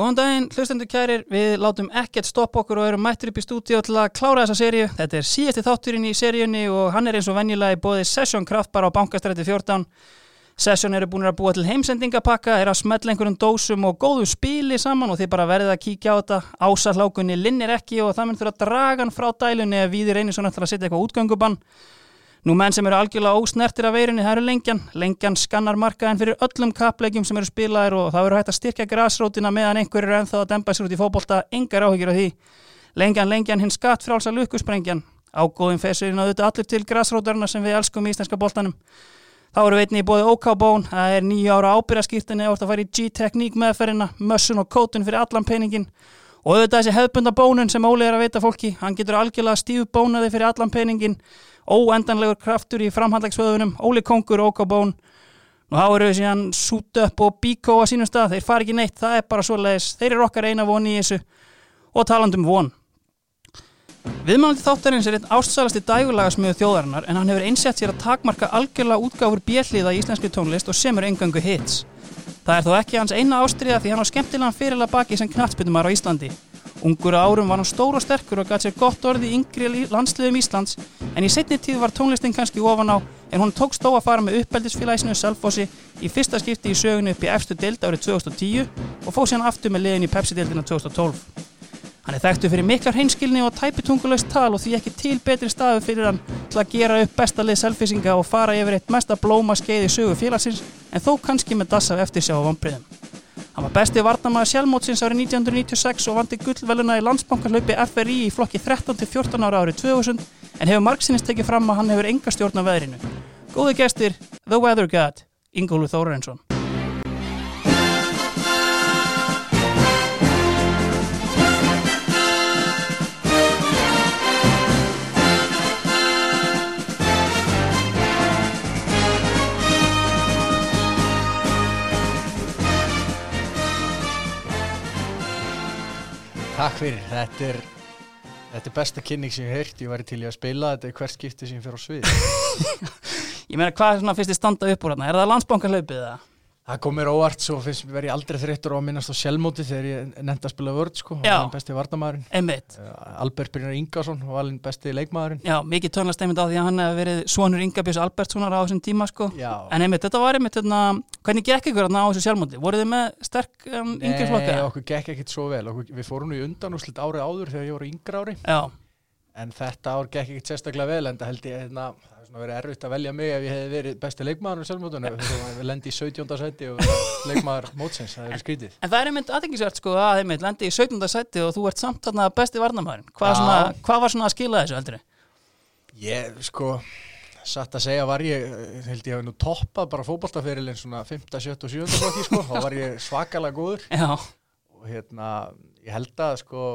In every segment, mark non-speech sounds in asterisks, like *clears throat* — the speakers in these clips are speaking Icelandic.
Góðan daginn, hlustendur kærir, við látum ekkert stoppa okkur og erum mættur upp í stúdíu til að klára þessa sériu. Þetta er síðasti þátturinn í seríunni og hann er eins og venjulega í bóði Session Kraft bara á bankastrætti 14. Session eru búin að búa til heimsendingapakka, er að smetla einhverjum dósum og góðu spíli saman og þið bara verðið að kíkja á þetta. Ásarlákunni linnir ekki og það mun þurfa að draga hann frá dælunni ef við reynir svona til að setja eitthvað útgöngubann. Nú menn sem eru algjörlega ósnertir af veirunni, það eru lengjan. Lengjan skannar markaðin fyrir öllum kapplegjum sem eru spilaðir og það verður hægt að styrkja græsrótina meðan einhverjur er ennþá að dempa sér út í fókbólta, engar áhyggjur af því. Lengjan, lengjan, hinn skattfrálsa lukkusprengjan. Ágóðin fesirinn að auðvitað allir til græsrótarna sem við elskum í íslenska bóltanum. Þá eru veitni í bóði OK-bón, það er nýja ára ábyrjaskýrtinni það fær í G-tekník meðferðina, mössun og auðvitað þessi hefðbunda bónun sem Óli er að veita fólki, hann getur algjörlega stífu bónaði fyrir allan peningin óendanlegur kraftur í framhandlegsvöðunum Óli Kongur, Óka Bón. Og þá eru við síðan Up og Biko á sínum stað, þeir fari ekki neitt, það er bara svo leiðis, þeir eru okkar eina von í þessu og talandum von. Viðmælandi þáttarins er einn ástsælasti dægulagasmiðu þjóðarinnar en hann hefur einsett sér að takmarka algjörlega útgáfur bjelliða í íslenski tónlist og semur engangu hits. Það er þó ekki hans eina ástriða því hann á skemmtilegan fyrirlega baki sem knatsbytumar á Íslandi Ungur árum var hann stór og sterkur og gæti sér gott orði yngri landsliðum Íslands en í setni tíð var tónlistin kannski ofan á en hún tók stó að fara með uppeldisfélagsinu Selfossi í fyrsta skipti í sögunu upp í efstu deild árið 2010 og fóð hann aftur með liðin í Pepsi-deildina 2012. Hann er þekktu fyrir miklar hreinskilni og tæpitungulöst tal og því ekki til betri staðu fyrir hann til að gera upp besta lið selfisinga og fara yfir eitt mesta blóma skeið í sögu félagsins en þó kannski með dassa eftir sjá á vonbriðum. Hann var besti varnamæður sjálfmótsins árið 1996 og vandi gullveluna í landsbankarlaupi FRI í flokki 13-14 ára árið 2000 en hefur margsinist tekið fram að hann hefur enga stjórn á veðrinu. Góði gestir, The Weather God, Ingólu Þórarensson. Takk fyrir, þetta er, þetta er besta kynning sem ég hef heyrt, ég væri til í að spila þetta er hvert skipti sem ég fyrir á svið. *laughs* ég meina, hvað er svona fyrst í standa upp úr hérna? Er það landsbankarlaupið það? Það kom mér óvart, svo finnst mér verið aldrei þreyttur að minnast á sjálfmóti þegar ég nefndi að spila vörd, sko, og hann besti varnamæðurinn. Einmitt. Albert Brynjar Ingarsson var alveg besti leikmaðurinn. Já, mikið tónlast einmitt á því að hann hefði verið svonur Ingabjörns Albertssonar á þessum tíma, sko. Já. En einmitt, þetta var einmitt, hérna, hvernig gekk ykkur á þessu sjálfmóti? Voruð þið með sterk um, yngri flokka? Nei, okkur gekk ekkit svo vel. Okkur, við fórum nú í undan og slitt árið áður þegar ég voru yngra ári. Já, En þetta ár gekk ekkit sérstaklega vel, en það held ég, hérna, það svona verið erfitt að velja mig ef ég hefði verið besti leikmaður á sjálfmótunum. Við lendi í 17. seti og leikmaður mótsins, það er skrítið. En það er einmitt aðtengisvert sko að einmitt lendi í 17. seti og þú ert samt þarna besti varnamæðurinn. Hvað, hvað var svona að skila þessu heldur? Ég, sko, satt að segja var ég, held ég hafi nú toppað bara fótballtaferilinn svona 5., 7. og 7. flokki, sko, þá var ég svakalega góður Já, og hérna, ég held að, sko,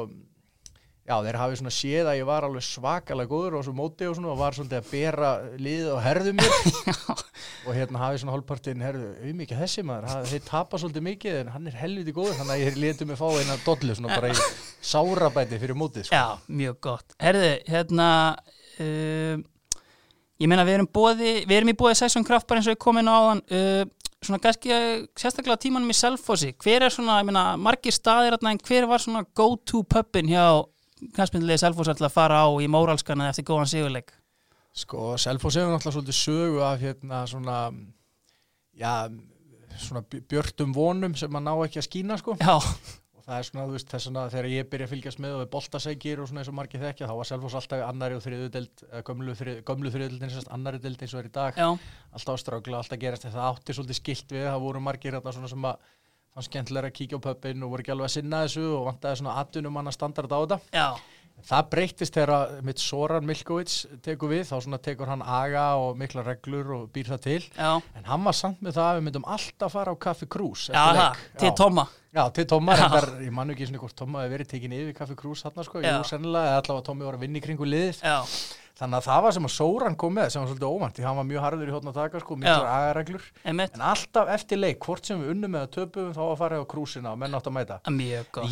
já, þeir hafi svona séð að ég var alveg svakalega góður og svo móti og svona og var svolítið að bera liðið og herðu mér *laughs* og hérna hafi svona hálfpartin, herðu, auðmikið þessi maður, þeir tapa svolítið mikið en hann er helviti góður, þannig að ég letu mig fá eina dollu svona bara í *laughs* sárabæti fyrir mótið, sko. já, mjög gott. Herði, hérna, uh, ég meina við erum, boði, við erum í bóði Session Kraft bara eins og ég kom inn á áðan. Uh, svona kannski uh, sérstaklega tímanum í Selfossi. Hver er svona, ég meina, margir staðir en hver var svona go-to pubin hjá knastmyndilegi Selfoss alltaf að fara á í móralskana eftir góðan sigurleik? Sko, Selfoss hefur náttúrulega svolítið sögu af hérna svona, já, svona bj- björtum vonum sem maður ná ekki að skína, sko. Já, Og það er svona, þú veist, þess að þegar ég byrja að fylgjast með og við boltasækir og svona eins og margir þekkja, þá var Selfoss alltaf annari og þriðu deild, gömlu, þrið, gömlu þriðu deild eins og annari deild eins og er í dag. já, Alltaf ástrákla, alltaf gerast þetta átti svolítið skilt við, það voru margir þarna svona sem að fannst skemmtilega að kíkja á pöppin og voru ekki alveg að sinna þessu og vantaði svona atvinnum manna standard á þetta. já, Það breyttist þegar mitt Soran Milkovits tekur við, þá svona tekur hann aga og mikla reglur og býr það til. já, En hann var samt með það að við myndum alltaf fara á Kaffi Krús. til Tóma. Já, til Tóma, reyndar, ég mann ekki svona hvort Tóma hefur verið tekin yfir Kaffi Krús hann sko, Já. jú sennilega, eða allavega Tómi var að vinna í kringu liðið. Þannig að það var sem að Soran kom með, sem var svolítið óvænt, því hann var mjög harður í hótna taka, sko, miklar agareglur. einmitt, En alltaf eftir leik, hvort sem við unnum með að töpum, þá var farið á krúsina og menn átt að mæta.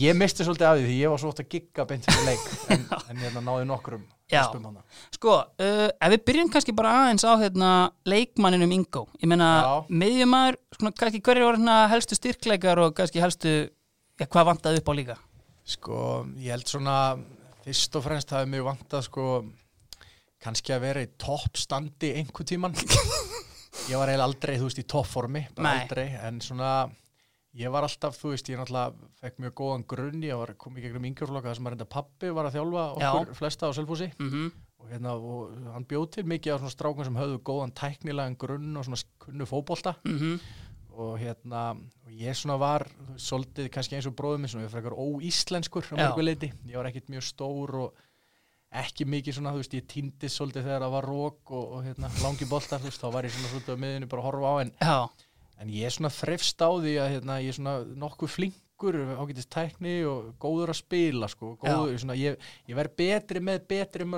Ég misti svolítið af því því ég var svo oft að gigga beint fyrir leik, *laughs* en, en hérna náði nokkrum spum hana. Sko, uh, ef við byrjum kannski bara aðeins á hérna, leikmanninum Ingo ég miðjumæður, svona, kannski hverju var hérna, helstu styrkleikar og kannski helstu ja, hvað vantaði upp á líka? Sko, ég held svona fyrst og fremst hafi mjög vantað sko kannski að vera í toppstandi einhver tíman *laughs* ég var eiginlega aldrei, þú veist, í toppformi aldrei, en svona ég var alltaf, þú veist, ég náttúrulega fekk mjög góðan grunn, ég var komið gegnum yngjörflokka þar sem að reynda pappi var að þjálfa okkur flesta á Selfossi. Mm og hérna, og hann bjóð til mikið á svona strákum sem höfðu góðan tæknilegan grunn og svona kunnu fótbolta. -hmm. og hérna, og ég svona var svolítið kannski eins og bróðum minn svona, ég var frekar óíslenskur á Já. mörgu leiti ég var ekkit mjög stór og ekki mikið svona, þú veist, ég týndist svolítið þegar það var rók og, og hérna, langi boltar, þú veist, þá var ég svona svolítið á miðinu bara að horfa á en, en ég er svona frefst á því að hérna, ég er svona nokkuð flinkur ágætist tækni og góður að spila sko, góður, svona, ég, ég verð betri með betri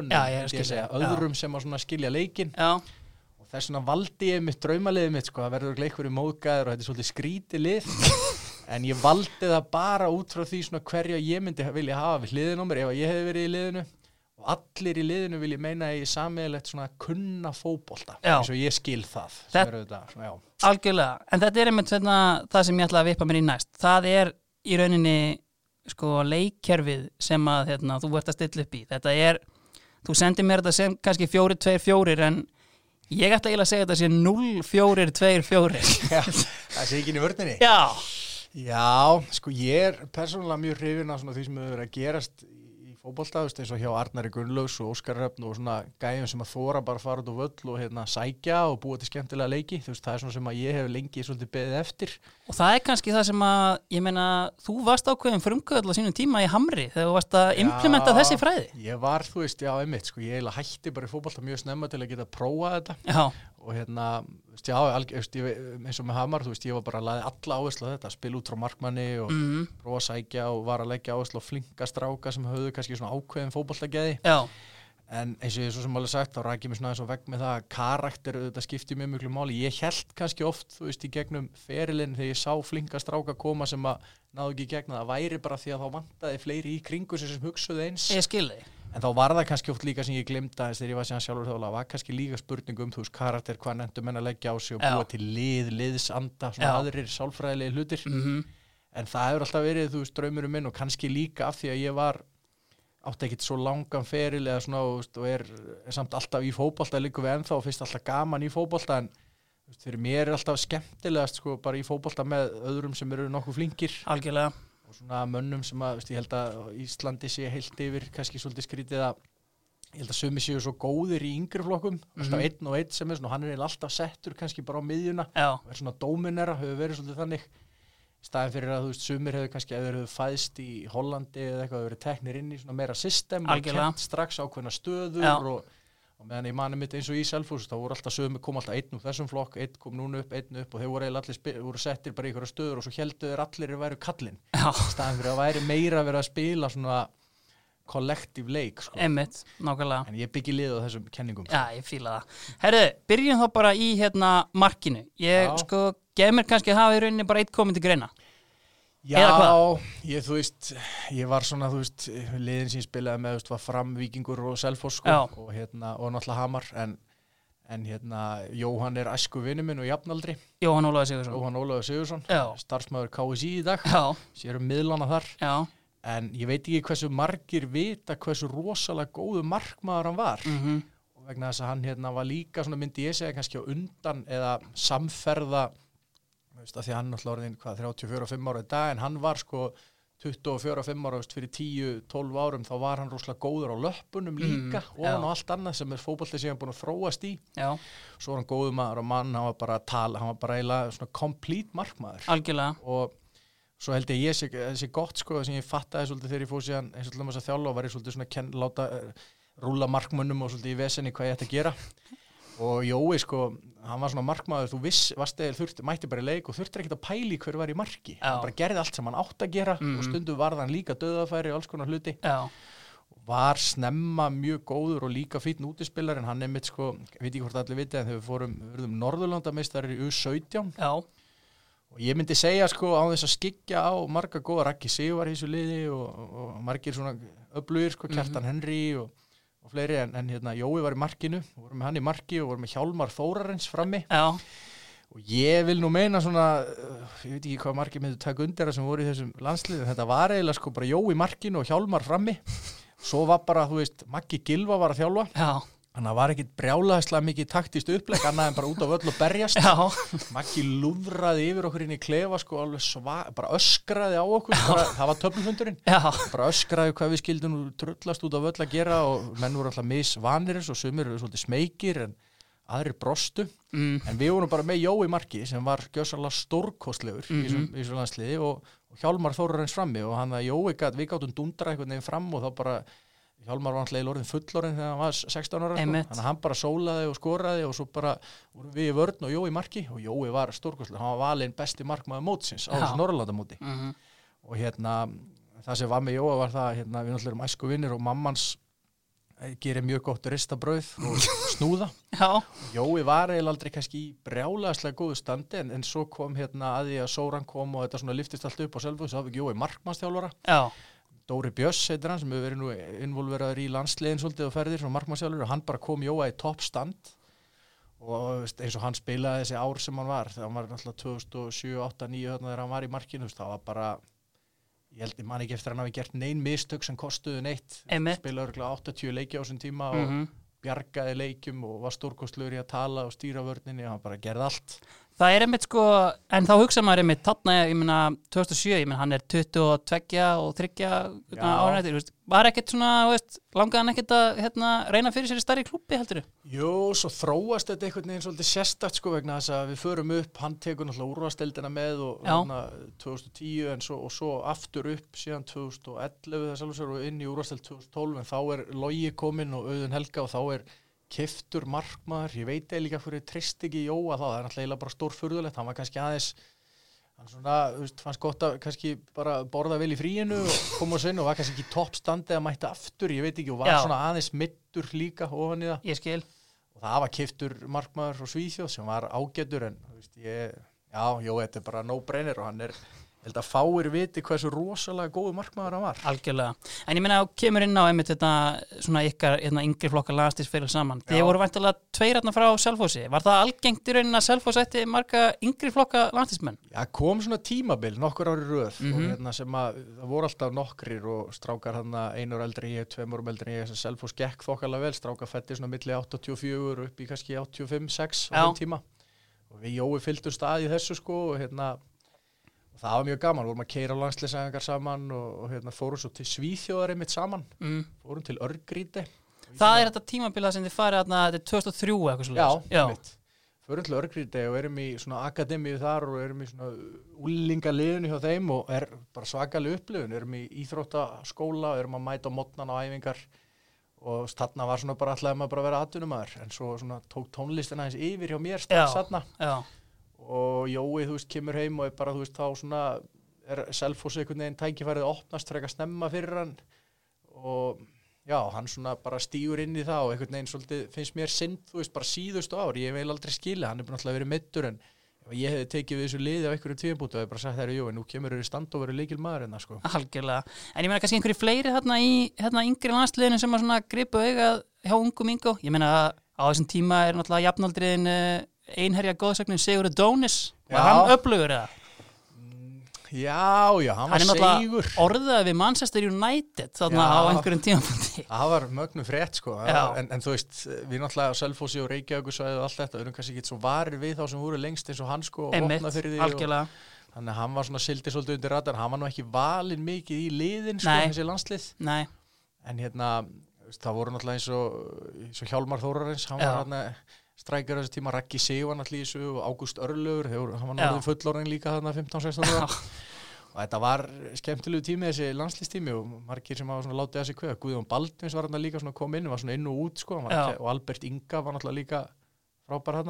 segja, það, já. öðrum sem að skilja leikin já, og þess vegna valdi ég mitt draumaliðið mitt sko, það verður leikur í móðgæður og þetta er svolítið skríti lið. *laughs* En ég valdi það bara út frá því svona hverja ég myndi vilja hafa við hliðin á mér ef ég hef verið í liðinu og allir í liðinu vil ég meina að ég samiðilegt svona kunna fótbolta Já. eins og ég skil það sem Þetta- svona, algjörlega. En þetta er einmitt svona, það sem ég ætla að vippa mér í næst. Það er í rauninni sko leikkerfið sem að hérna, þú ert að stilla upp í. Þetta er, þú sendir mér þetta sem kannski fjóri, tveir, fjórir en ég ætla eiginlega að segja þetta sé 0, fjórir, tveir, fjórir. *laughs* Já, það sé ekki inn í vörninni Já, Já, sko ég er persónulega mjög hrifin af því sem hefur verið að gerast veist, eins og hjá Arnari Gunnlaugs og Óskar Röfn og svona gæjum sem að þóra bara fara út á völl og hérna sækja og búa til skemmtilega leiki, þú veist, það er svona sem að ég hef lengi svolítið beðið eftir. og það er kannski það sem að, ég meina, þú varst ákveðin frumkvöld á sínum tíma í Hamri þegar þú varst að implementa Já, þessi fræði. Ég var, þú veist, já, einmitt, sko, ég eiginlega hætti bara í fótbolta mjög snemma til að geta prófað þetta Já, og hérna, veist, já, ég, eins og með Hamar, þú veist, ég var bara að laði alla áherslu á þetta, spila út frá markmanni og mm, prófa að sækja og var að leggja áherslu á flinka stráka sem höfðu kannski svona ákveðin fótboltageði já, En eins og ég svo sem alveg sagt, þá rækjum ég svona eins og vegg með það að karakter þetta skiptir mjög mjög máli. Ég held kannski oft, þú veist, í gegnum ferilinn þegar ég sá flinka stráka koma sem að náðu ekki gegna, það væri bara því að þá vantaði fleiri í kringu sem, sem hugsuðu eins. ég skil þig. En þá var það kannski oft líka sem ég glemta þess þegar ég var síðan sjálfur þjóðlega, var kannski líka spurning um, þú veist, karakter, hvað nefndu menn að leggja á sig og Já. búa til lið, liðsanda, svona Já. aðrir sálfræðilegi hlutir. Mm En það hefur alltaf verið, þú veist, draumurum minn og kannski líka af því að ég var átti ekkit svo langan feril eða svona veist, og er, er samt alltaf í fótbolta líka við ennþá og finnst alltaf gaman í fótbolta en veist, fyrir mér er alltaf skemmtilegast sko bara í fótbolta með öðrum sem eru nokkuð flinkir Algjörlega. Og svona mönnum sem að, veist, ég held að Íslandi sé heilt yfir, kannski svolítið skrítið að ég held að sumi séu svo góðir í yngri flokkum, alltaf Mhm. einn og einn sem er svona, hann er alltaf settur kannski bara á miðjuna Já, og er svona dóminera, hefur verið svolítið þannig staðin fyrir að þú veist, sumir hefur kannski hefur fæðst í Hollandi eða eitthvað, hefur verið teknir inn í svona meira system og Algjörlega. kent strax ákveðna stöður Já. og, og meðan ég mani mitt eins og í Selfoss þá voru alltaf sumir, kom alltaf einn úr þessum flokk einn kom núna upp, einn upp og þeir voru allir voru settir bara í einhverja stöður og svo heldur þeir allir að væru í staðin fyrir að væri meira að vera að spila svona kollektív leik sko. einmitt, en ég byggi lið á þessum kenningum Já, ég fíla það. Herðu, byrjum þá bara í hérna markinu. Ég, Já. sko, gef mér kannski að hafa í rauninni bara eitt komið til greina. Já, ég, þú veist, ég var svona, þú veist, liðin sem ég spilaði með, þú veist, var fram Víkingur og Selfoss, sko, Já. og hérna, og náttúrulega Hamar, en, en hérna, Jóhann er æsku vinnu minn og jafnaldri, Jóhann Ólaður Sigursson. Jóhann Ólafur Sigursson, Já. starfsmæður KSI í dag, Já, sérum miðlana þar, já. en ég veit ekki hversu margir vita hversu rosalega góðu markmaður hann var, Mm og vegna þess að hann hérna var líka, svona myndi ég segja, kannski á undan eða samferða, veist, að því hann náttúrulega orðin, hvað, 34-5 ára í dag, en hann var sko 24-5 ára, veist, fyrir 10-12 árum, þá var hann rosalega góður á löppunum líka, Mm, og hann á allt annað sem er fótbolti sem hann búin að þróast í, Já, svo var hann góður maður og mann, hann var bara að tala, hann var bara eiginlega svona complete markmaður. Algjörlega. og svo held ég ég sé gott sko sem ég fattaði svolítið þegar ég fór síðan eins og til þess að þjálfa var ég svolítið svona ken, láta uh, rúla markmönnum og svolítið í vesenni hvað ég ætti að gera og Jói sko, hann var svona markmaður þú viss, varst eða þurfti, mætti bara í leik og þurfti ekkert að pæli hver var í marki. Já. hann bara gerði allt sem hann átt að gera Mhm. og stundum varð hann líka döðafæri og alls konar hluti. Já, var snemma mjög góður og líka fítn útispillar en hann er mitt sko, ég veit ekki hvort allir viti en þegar við fórum, við verðum Norðurlandameistar í U17 já, og ég myndi segja sko á þess að skikja á marga góða Raggi Sigvar í þessu liði og, og margir svona öflugir sko, Kjartan Henry og, og fleiri en, en hérna Jói var í markinu, og vorum með hann í marki og vorum með Hjálmar Þórarins frammi. Já, og ég vil nú meina svona uh, ég veit ekki hvað margir myndu taka undir sem voru í þessum landslið þetta var eiginlega sko bara Jó í markinu og Hjálmar frammi. Svo var bara, þú veist, Maggi Gilva var að þjálfa. Já, þannig að það var ekkit brjálaðislega mikið taktist uppleg annað en bara út á völl og berjast. Já, Maggi lúðraði yfir okkur inn í klefa sko alveg sva, bara öskraði á okkur bara, það var töflufundurinn. Já, bara öskraði hvað við skildum trullast út á völl að gera og menn voru alltaf misvanir og sumir eru svolítið smekir en aðrir brostu. Mm, en við vorum bara með Jói Marki sem var gjössalega stórkostlegur Mhm. þessum- í þessu landsliði og, og Hjálmar Þórar eins frammi og hann að Jói gæt, við gáttum dundra einhvern veginn fram og þá bara Hjálmar var alltaf orðin fullorinn þegar hann var 16 ára sko. Þannig að hann bara sólaði og skoraði og svo bara vorum við í vörn og Jói Marki. Og Jói var stórkostlegur, hann var valinn besti markmaður mótsins á þessu Norrlandamóti mm, og hérna það sem var með Jóa var það hérna, við náttúrulega erum æsku vinnir og mammans eh, gerir mjög gott ristabrauð og *laughs* snúða. Jói var eiginlega aldrei kannski í brjálaðslega góðu standi en, en svo kom hérna að því að Sóran kom og þetta svona liftist allt upp á selvu svo hafði Jói markmannstjálfara já, Dóri Björs heitir hann sem hefur verið nú involveraður í landsliðin svolítið og ferðir svona markmannstjálfur og hann bara kom Jóa í toppstand og veist, eins og hann spilaði þessi ár sem hann var þegar hann var náttúrulega 2007, 8, 9 þarna þegar hann var í markinu það var bara ég held ég man ekki eftir að hann hafi gert nein mistök sem kostuðu neitt. Spilaði örgulega 80 leiki á þessum tíma og mm bjargaði leikjum og var stórkostlegur í að tala og stýra vörninni og hann bara gerði allt Það er einmitt sko, en þá hugsa maður einmitt þarna, ég meina 2007, ég meina hann er 22 og 3 Já. ára eftir, þú veist, var ekkert svona, þú veist, langaði hann ekkert að hérna, reyna fyrir sér í starri klúbbi heldur Jú, svo þróast þetta einhvern veginn svolítið sérstakt sko vegna þess að við förum upp, hann tekur náttúrulega úrvasteldina með og hana, 2010 en svo, og svo aftur upp síðan 2011 þess alveg sér og inn í úrvasteld 2012 en þá er logi kominn og auðun helga og þá er kiftur markmaður, ég veit eða líka fyrir trist ekki Jóa þá, það er náttúrulega bara stór furðulegt, hann var kannski aðeins hann svona, þú veist, fannst gott að kannski bara borða vel í fríinu og koma og sinna og var kannski ekki toppstandi að mæta aftur, ég veit ekki, og var Já. svona aðeins mittur líka ofan í það. Ég skil, og það var kiftur markmaður frá Svíþjóð sem var ágætur en þú veist, ég, já, jó, þetta er bara no-brainer og hann er, held að fáir viti hversu rosalega góðu markmaður hann var. Algjörlega. En ég meina, þú kemur inn á einmitt þetta svona ykkar hérna, yngri flokka landstísfélag saman. Já. Þið voru vantilega tveir hérna frá Selfossi. Var það algengt í raunin að Selfoss ætti marga yngri flokka landstísmenn? Já, kom svona tímabil, nokkur ári röð og Mhm. hérna sem að það voru alltaf nokkrir og strákar hann einur eldri ég, tveimur eldri ég, þess að Selfoss gekk þokkalega vel, strákar fætti svona milli 84 upp í kannski 85-6 á þeim tíma. Og við Jói fylgdum stað í þessu sko og hérna og það var mjög gaman, vorum að keira landsleisæðingar saman og, og hérna fórum svo til Svíþjóðar einmitt saman, Mm. fórum til Örgríti Það er þetta tímabila sem þið farið þarna, þetta er 2003 eitthvað Já, svo Já. einmitt. Förum til Örgríti og erum í svona akademíu þar og erum í svona úlingaliðinu hjá þeim og er bara svakalega upplifun, erum í íþróttaskóla, erum að mæta á modnan á æfingar og þarna var svona bara alltaf maður bara að vera atvinnumæður en svo svona tók tónlistin aðeins yfir hjá mér Já. Og Jói, þú veist, kemur heim og er bara, þú veist, þá svona er Selfoss einhvern veginn tækifærið opnast frekar snemma fyrir hann. Og já, hann svona bara stígur inn í það og einhvern veginn svolítið finnst mér synd, þú veist, bara síðustu ár. Ég vil aldrei skilja, hann er alltaf verið mittur en ég hefði tekið við þessu liði á einhverju tíðbútu og hefði bara sagt þeirra, jú, en nú kemur þér í stand og verið líkil maður en það, sko. Algjörlega. En ég meina kannski einhverju fleiri hérna í hérna yngri landsliðinu sem að gripu augað hjá ungum yngo Ég meina á þessum tíma er náttúrulega jafnaldriðin uh, einherja góðsögnin Sigur Dónis. Var hann öflugur eða? Já, já, hann var Hann er náttúrulega orðað við Manchester United þarna Já. á einhverjum tímapunkti. Það var mögnum frétt sko. En, en þú veist, við náttúrulega á Selfossi og Reykjavík og allt þetta, erum kannski ekki svo varir við þá sem voru lengst eins og hann sko Einmitt, því og, algjörlega. Þannig að hann var svona sildi svolítið undir radar, hann var nú ekki valinn mikið í liðin sko, Nei. þessi landslið. Nei, en hérna, það voru náttúrulega eins og, eins og Hjálmar Þórarins hann Já. var hann strækjar þessi tíma, Sig var náttúrulega í þessu og Ágúst voru- hann var náttúrulega fullorinn líka þarna 15-16 ára. Og þetta var skemmtilegu tími þessi landslýstími og margir sem hafa látið sig kveða. Guðjón Baldvins var hann líka kom inn var svona inn og út sko. Var, og Albert Inga var náttúrulega líka frábær hann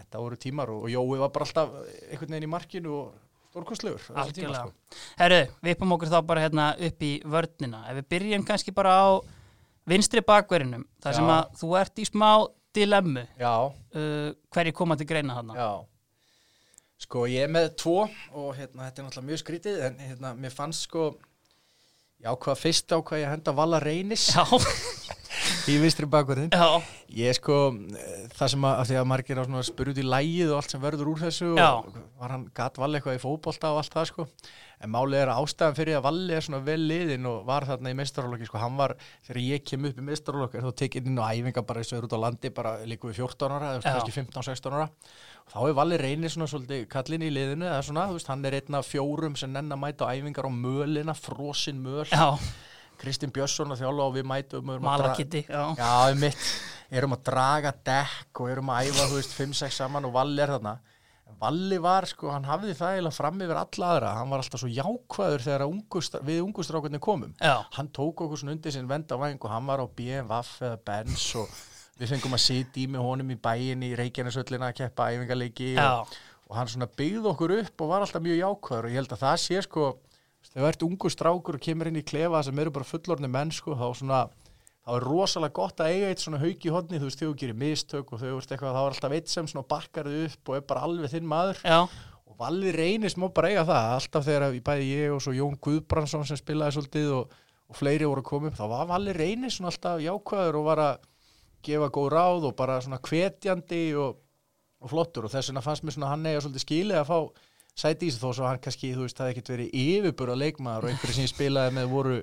þetta voru tímar og, og Jói var bara alltaf einhvern veginn í markinu og stórkostlegur á sko. Herru, við uppum okkur þá bara hérna upp í vörnina. Ef við byrjum kannski bara á vinstri bakverðinum þar sem Já. að þú ert í smá dilemmu. Uh, hverju koma til greina já. Sko ég er með tvo og hérna þetta er náttúrulega mjög skrítið en hérna mér fannst sko Já, hvað fyrst á hvað ég henda Vala Reynis. Já, *laughs* í vinstri bakverðin Ég sko, það sem að, að því að margir á út í lægið og allt sem verður úr þessu Já. og var hann gatt valli eitthvað í fótbolta og allt það sko. En málið er að ástæðan fyrir að valli er svona vel liðin og var þarna í meistarálokki sko, hann var, þegar ég kem upp í meistarálokki þá tekið inn á æfinga bara eins og er út á landi bara líku við 14 ára, eða kannski 15-16 ára. Og þá er valli reynir svona svolítið kallin í liðinu eða svona, þú veist, hann er einn af fjórum sem nenn að mæta á æfingar á mölina, frosin möl. Já, Kristinn Björnsson að þjála og við mætum malakitti Já, Já, um mitt, erum að draga dekk og erum að æfa, þú veist, 5-6 saman og Valli er þarna. Valli var, sko, hann hafði það eiginlega fram yfir alla aðra, hann var alltaf svo jákvæður þegar að ungustra, við ungustrákunni komum. já, Hann tók okkur svona undir sinn vendavæng og hann var á BMW eða Benz og við fengum að sitja í með honum í bæin í Reykjanesöllina að keppa æfingarleiki og, og hann svona byggði okkur upp og var alltaf mjög jákvæður og ég held að það sé, sko, þegar ert ungu strákur og kemur inn í klefa sem eru bara fullorðni menn, sko, þá svona þá er rosalega gott að eiga eitt svona hauk í hodni þú veist, þegar þú gerir mistök og þau veist eitthvað þá er alltaf eitt sem bakkar þið upp og er bara alveg þinn maður. Já, og Valli reynir smá bara eiga það alltaf þegar bæði ég og svo Jón Guðbrandsson sem spilaði svolítið og, og fleiri voru að koma upp, þá var Valli reynir svona alltaf jákvæður og var að gefa góð ráð og bara svona hvetjandi og, og flottur. Og þess vegna fannst mér svona hann eiga svolítið skilið að fá sæti í sig þó svo hann kannski, þú veist, það ekkert verið yfirbúra leikmaður og einhverju sem ég spilaði með voru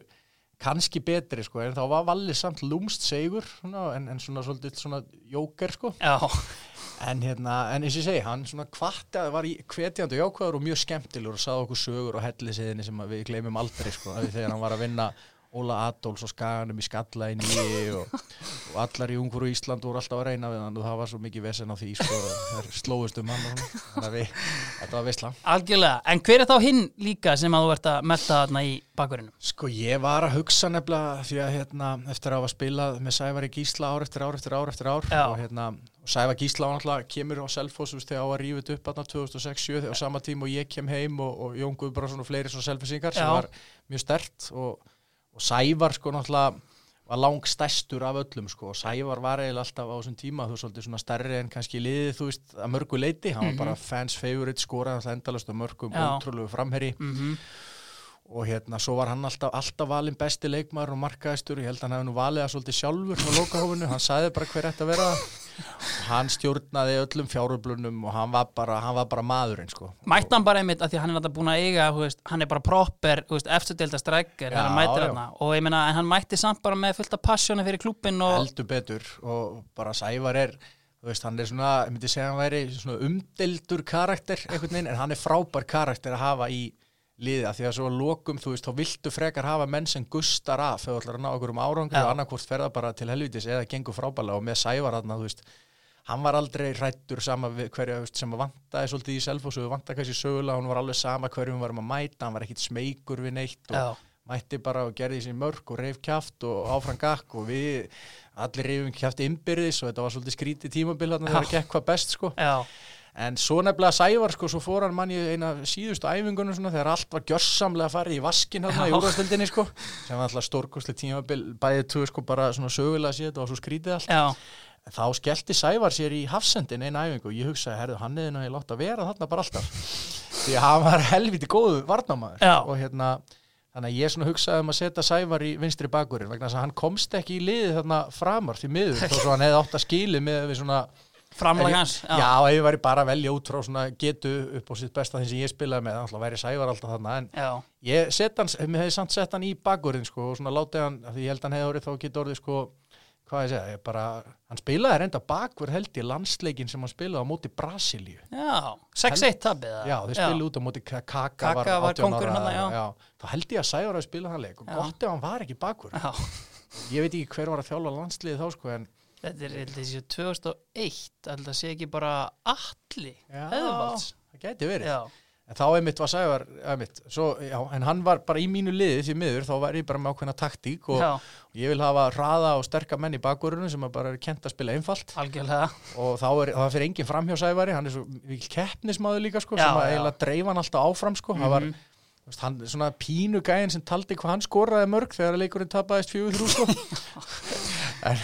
kannski betri sko, en þá var Valli samt lúmst segur svona, en, en svona svolítið svona jóker sko. Já, En hérna, en eins og ég segi, hann svona hvatti að var í hvetjandi og jákvæður og mjög skemmtilegur og saði okkur sögur og hellisiðinni sem við gleymum aldrei sko, þegar hann var að vinna Óla Adolfs og Skaganum í nýji og, og allar í Ungfuru Ísland voru alltaf að reyna við hann og það var svo mikið vesen á því sko, slóðust um hann og þannig að við, þetta var veistla. algjörlega En hver er þá hinn líka sem að þú ert að melta þarna í bakverðinum? Sko ég var að hugsa nefnilega því að hérna, eftir að hafa spilað með Sævar í Gísla ár eftir ár eftir ár eftir ár Já. og, hérna, og Sævar Gísla var náttúrulega kemur á veist, þegar á að rífið upp þarna 2006-2007 á sama tíma og ég kem heim og, og Jón Guðbrandsson og fleiri svona selfisingar sem Já. var mjög stert og, og Sævar sko náttúrulega var lang stærstur af öllum sko. Og Sævar var eiginlega alltaf á þessum tíma þú veist svolítið svona stærri en kannski liðið þú veist að mörgu leiti, hann var bara fans favorite skoraði alltaf endalast á mörgum Mhm. Ótrúlegu framherri Mm og hérna svo var hann alltaf, alltaf valinn besti leikmaður og markaðistur, ég held að hann hefði nú valið það svolítið sjálfur á lokahófinu, hann sagði bara hver ætti að vera. það og hann stjórnaði öllum fjáröflunum og hann var bara, hann var bara maðurinn sko. Mætti hann bara einmitt að því hann er alltaf búin að eiga veist, hann er bara proper, eftirdelda hann og ég meina, en hann mætti samt bara með fullt af passjónu fyrir klúbbin og heldur betur og bara Sævar er veist, hann er svona, ég myndi segja hann væri svona umdeldur karakter einhvern veginn, en hann er frábær karakter að hafa í liða, því að svo að lokum, þú veist, þá viltu frekar hafa menn sem gustar af þegar þú ætlar að ná okkur um árangri Já. og annarkvort ferða bara til helvitis eða gengur frábærlega og með Sævar hann, þú veist hann var aldrei hrættur sama hverja veist, sem að vantaði svolítið í selfos og vantaði kannski sögulega, hann var alveg sama hverjum við varum að mæta, hann var ekkit smeykur við neitt og Já. mætti bara og gerði sín mörg og reif kjaft og áfram gakk og við allir reifum kjaft innbyrðis og þetta var svolítið skrítið tímabil þarna þegar það gekk hvað best sko já, en svo nefnilega Sævar sko svo fór hann mann í eina síðustu æfingunum svona þegar allt var gjörsamlega farið í vaskin hérna í úrvastöldinni sko sem var alltaf stórkostlega tímabil. Bæðið tvö sko bara svona sögulega séð þetta var svo skrítið allt. Já, En þá skellti Sævar sér í hafsendin eina æfingu og ég hugsaði, herðu, hann eða ég látt að vera þarna bara alltaf. Því að hann var helviti góðu varnamaður Já. og hérna þannig að ég svona hugsaði um að setja Sævar í vinstri bakurinn vegna þess að hann komst ekki í liðið þarna framar því miður þó svo hann hefði átt að skili með við svona ég- hans Já, ef ég væri bara að velja út frá svona getu upp á sitt besta þeim sem ég spilaði með að væri Sævar alltaf þarna en já, ég set hann, mér hefði samt sett hann í bakurinn sko og svona látið hann, því ég held hann hefði orðið þá getur orðið sko hvað ég segja, ég bara, hann spilaði reynda bakur held í landsleikin sem hann spilaði á móti Brasilíu. Já 6-1 tabið. Já, þeir spilaði út á móti Ka- Kaka, Kaka var 18 kóngurinn ára, þarna, já. Þá held ég að Sævar að spila hann leik og Já. gott ef hann var ekki já, Ég veit ekki hver var að þjálfa landsliðið þá sko en þetta er held ég sé 2001 held að sé ekki bara alli Já, Eðvalds það gæti verið. Já, En þá einmitt var Sævar, einmitt, svo, já, en hann var bara í mínu liði því miður, þá var ég bara með ákveðna taktík og já, ég vil hafa hraða og sterka menn í bakvörunum sem að bara er kent að spila einfalt. Algjörlega. Og þá er það fyrir enginn framhjá Sævari, hann er svo vikil keppnismadur líka sko, Já, sem að já. eiginlega dreifa hann alltaf áfram sko, það var Hann, svona pínu gæinn sem taldi hvað hann skoraði mörg þegar leikurinn tapaðist fjögur þrjú sko. *laughs* En,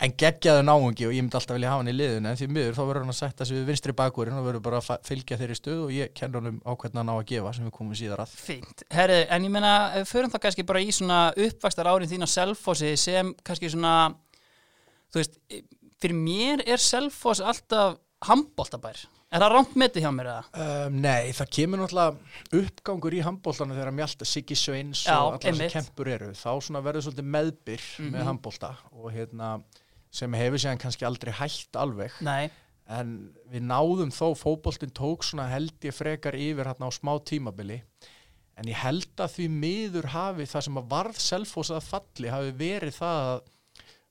en geggjaðu náungi og ég myndi alltaf vilja hafa hann í liðinu en því miður þá verður hann að setja sig við vinstri bakvörinn og verður bara að fylgja þeirri stöð og ég kenn honum á hvernig hann á að gefa sem við komum síðar að. Fínt, herri, en ég við förum það kannski bara í svona uppvakstar árin þín á Selfossi sem kannski svona þú veist, fyrir mér er Selfoss alltaf handbóltabær er það rámt metið hjá mér eða? Um, nei, það kemur náttúrulega uppgangur í handbóltanu þegar mjálta Siggi Sveins Já, og allar einmitt. kempur eru þá verður svolítið meðbyr Mhm. með handbólta og hérna sem hefur séðan kannski aldrei hætt alveg Nei, en við náðum þó fótboltinn tók svona held ég frekar yfir hérna á smá tímabili en ég held að því miður hafi það sem að varð selfos að falli hafi verið það að,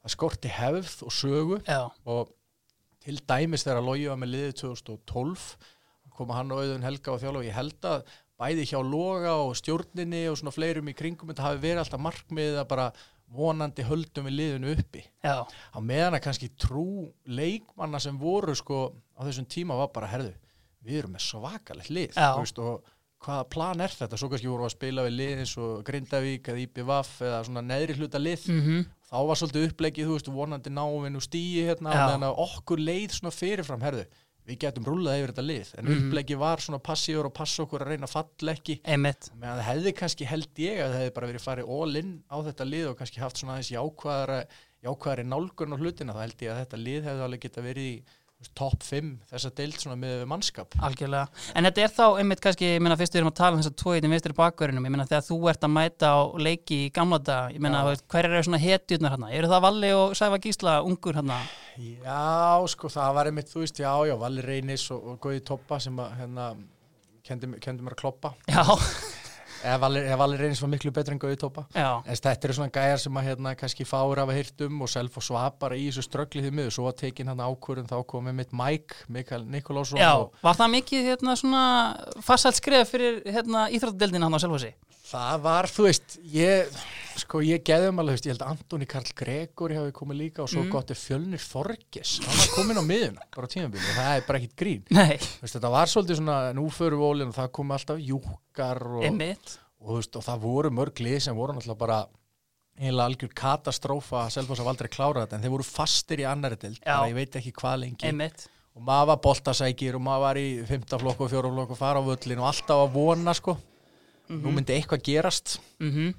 að skorti hefð og sögu já, og til dæmis þegar að logi var með liðið 2012 koma hann og auðun Helga og þjóla og ég held að bæði hjá Loga og stjórninni og svona fleirum í kringum þetta hafi verið alltaf markmið að bara vonandi höldum við liðinu uppi. Já, á meðan að kannski trú leikmanna sem voru sko á þessum tíma var bara herðu, við erum með svakalegt lið veist, og hvaða plan er þetta? Svo kannski voru við að spila við lið eins og Grindavík eða IPVAF eða svona neðri hluta lið. Mhm, þá var svolítið upplegið, þú veist, vonandi náum og stíi hérna, að okkur leið svona fyrirfram, herðu, við getum rúlað yfir þetta lið, en Mhm. upplegið var svona passífur og passa okkur að reyna að falla ekki. Einmitt. Meðan það hefði kannski held ég að það hefði bara verið farið all in á þetta lið og kannski haft svona aðeins jákvæðari nálgun á hlutina þá held ég að þetta lið hefði alveg geta verið í topp 5 þessa deild svona með mannskap. Algjörlega, en þetta er þá einmitt kannski, ég meina fyrst við erum að tala um þess að tóiðin vinstri bakverðinum, ég meina þegar þú ert að mæta á leiki í gamla dag, ég meina hver eru svona hetjurnar hérna, eru það Valli og Sæfa Gísla ungur hérna, Já, sko það var einmitt, þú veist, já, já, Valli Reynis og, og Góði Toppa sem að hérna kendi mér að kloppa. Já, eða Valli Reynis var miklu betur en já, En þetta eru svona gæjar sem að hérna kannski fáur af að hýrtum og self og svap bara í þessu ströggli því miður. Svo var tekin hann ákvörðun þá komið mitt Mike, Mikael Nikolásson já, og var það mikið hérna svona farsælt skref fyrir hérna íþróttadeldina hann á Selfossi? það var, þú veist, ég, sko ég geðum alveg, ég held að Antoni Karl Gregori hafi komið líka og svo Mm. gott er Fjölnir Þorges, hann var komin á miðuna, bara á tímabili og það er bara ekkit grín. Veist, þetta var svolítið svona, nú við ólinn og það komið alltaf júkar og, og, þú veist, og það voru mörg lið sem voru náttúrulega bara eiginlega algjör katastrófa að Selfoss hafa aldrei klárað þetta en þeir voru fastir í annari dild Já. bara ég veit ekki hvað lengi. Einmitt, og maður var boltasækir og maður var í fymta flokk og fjóra flokk og fara á völlin og alltaf að vona sko. Nú myndi eitthvað gerast. Mhm,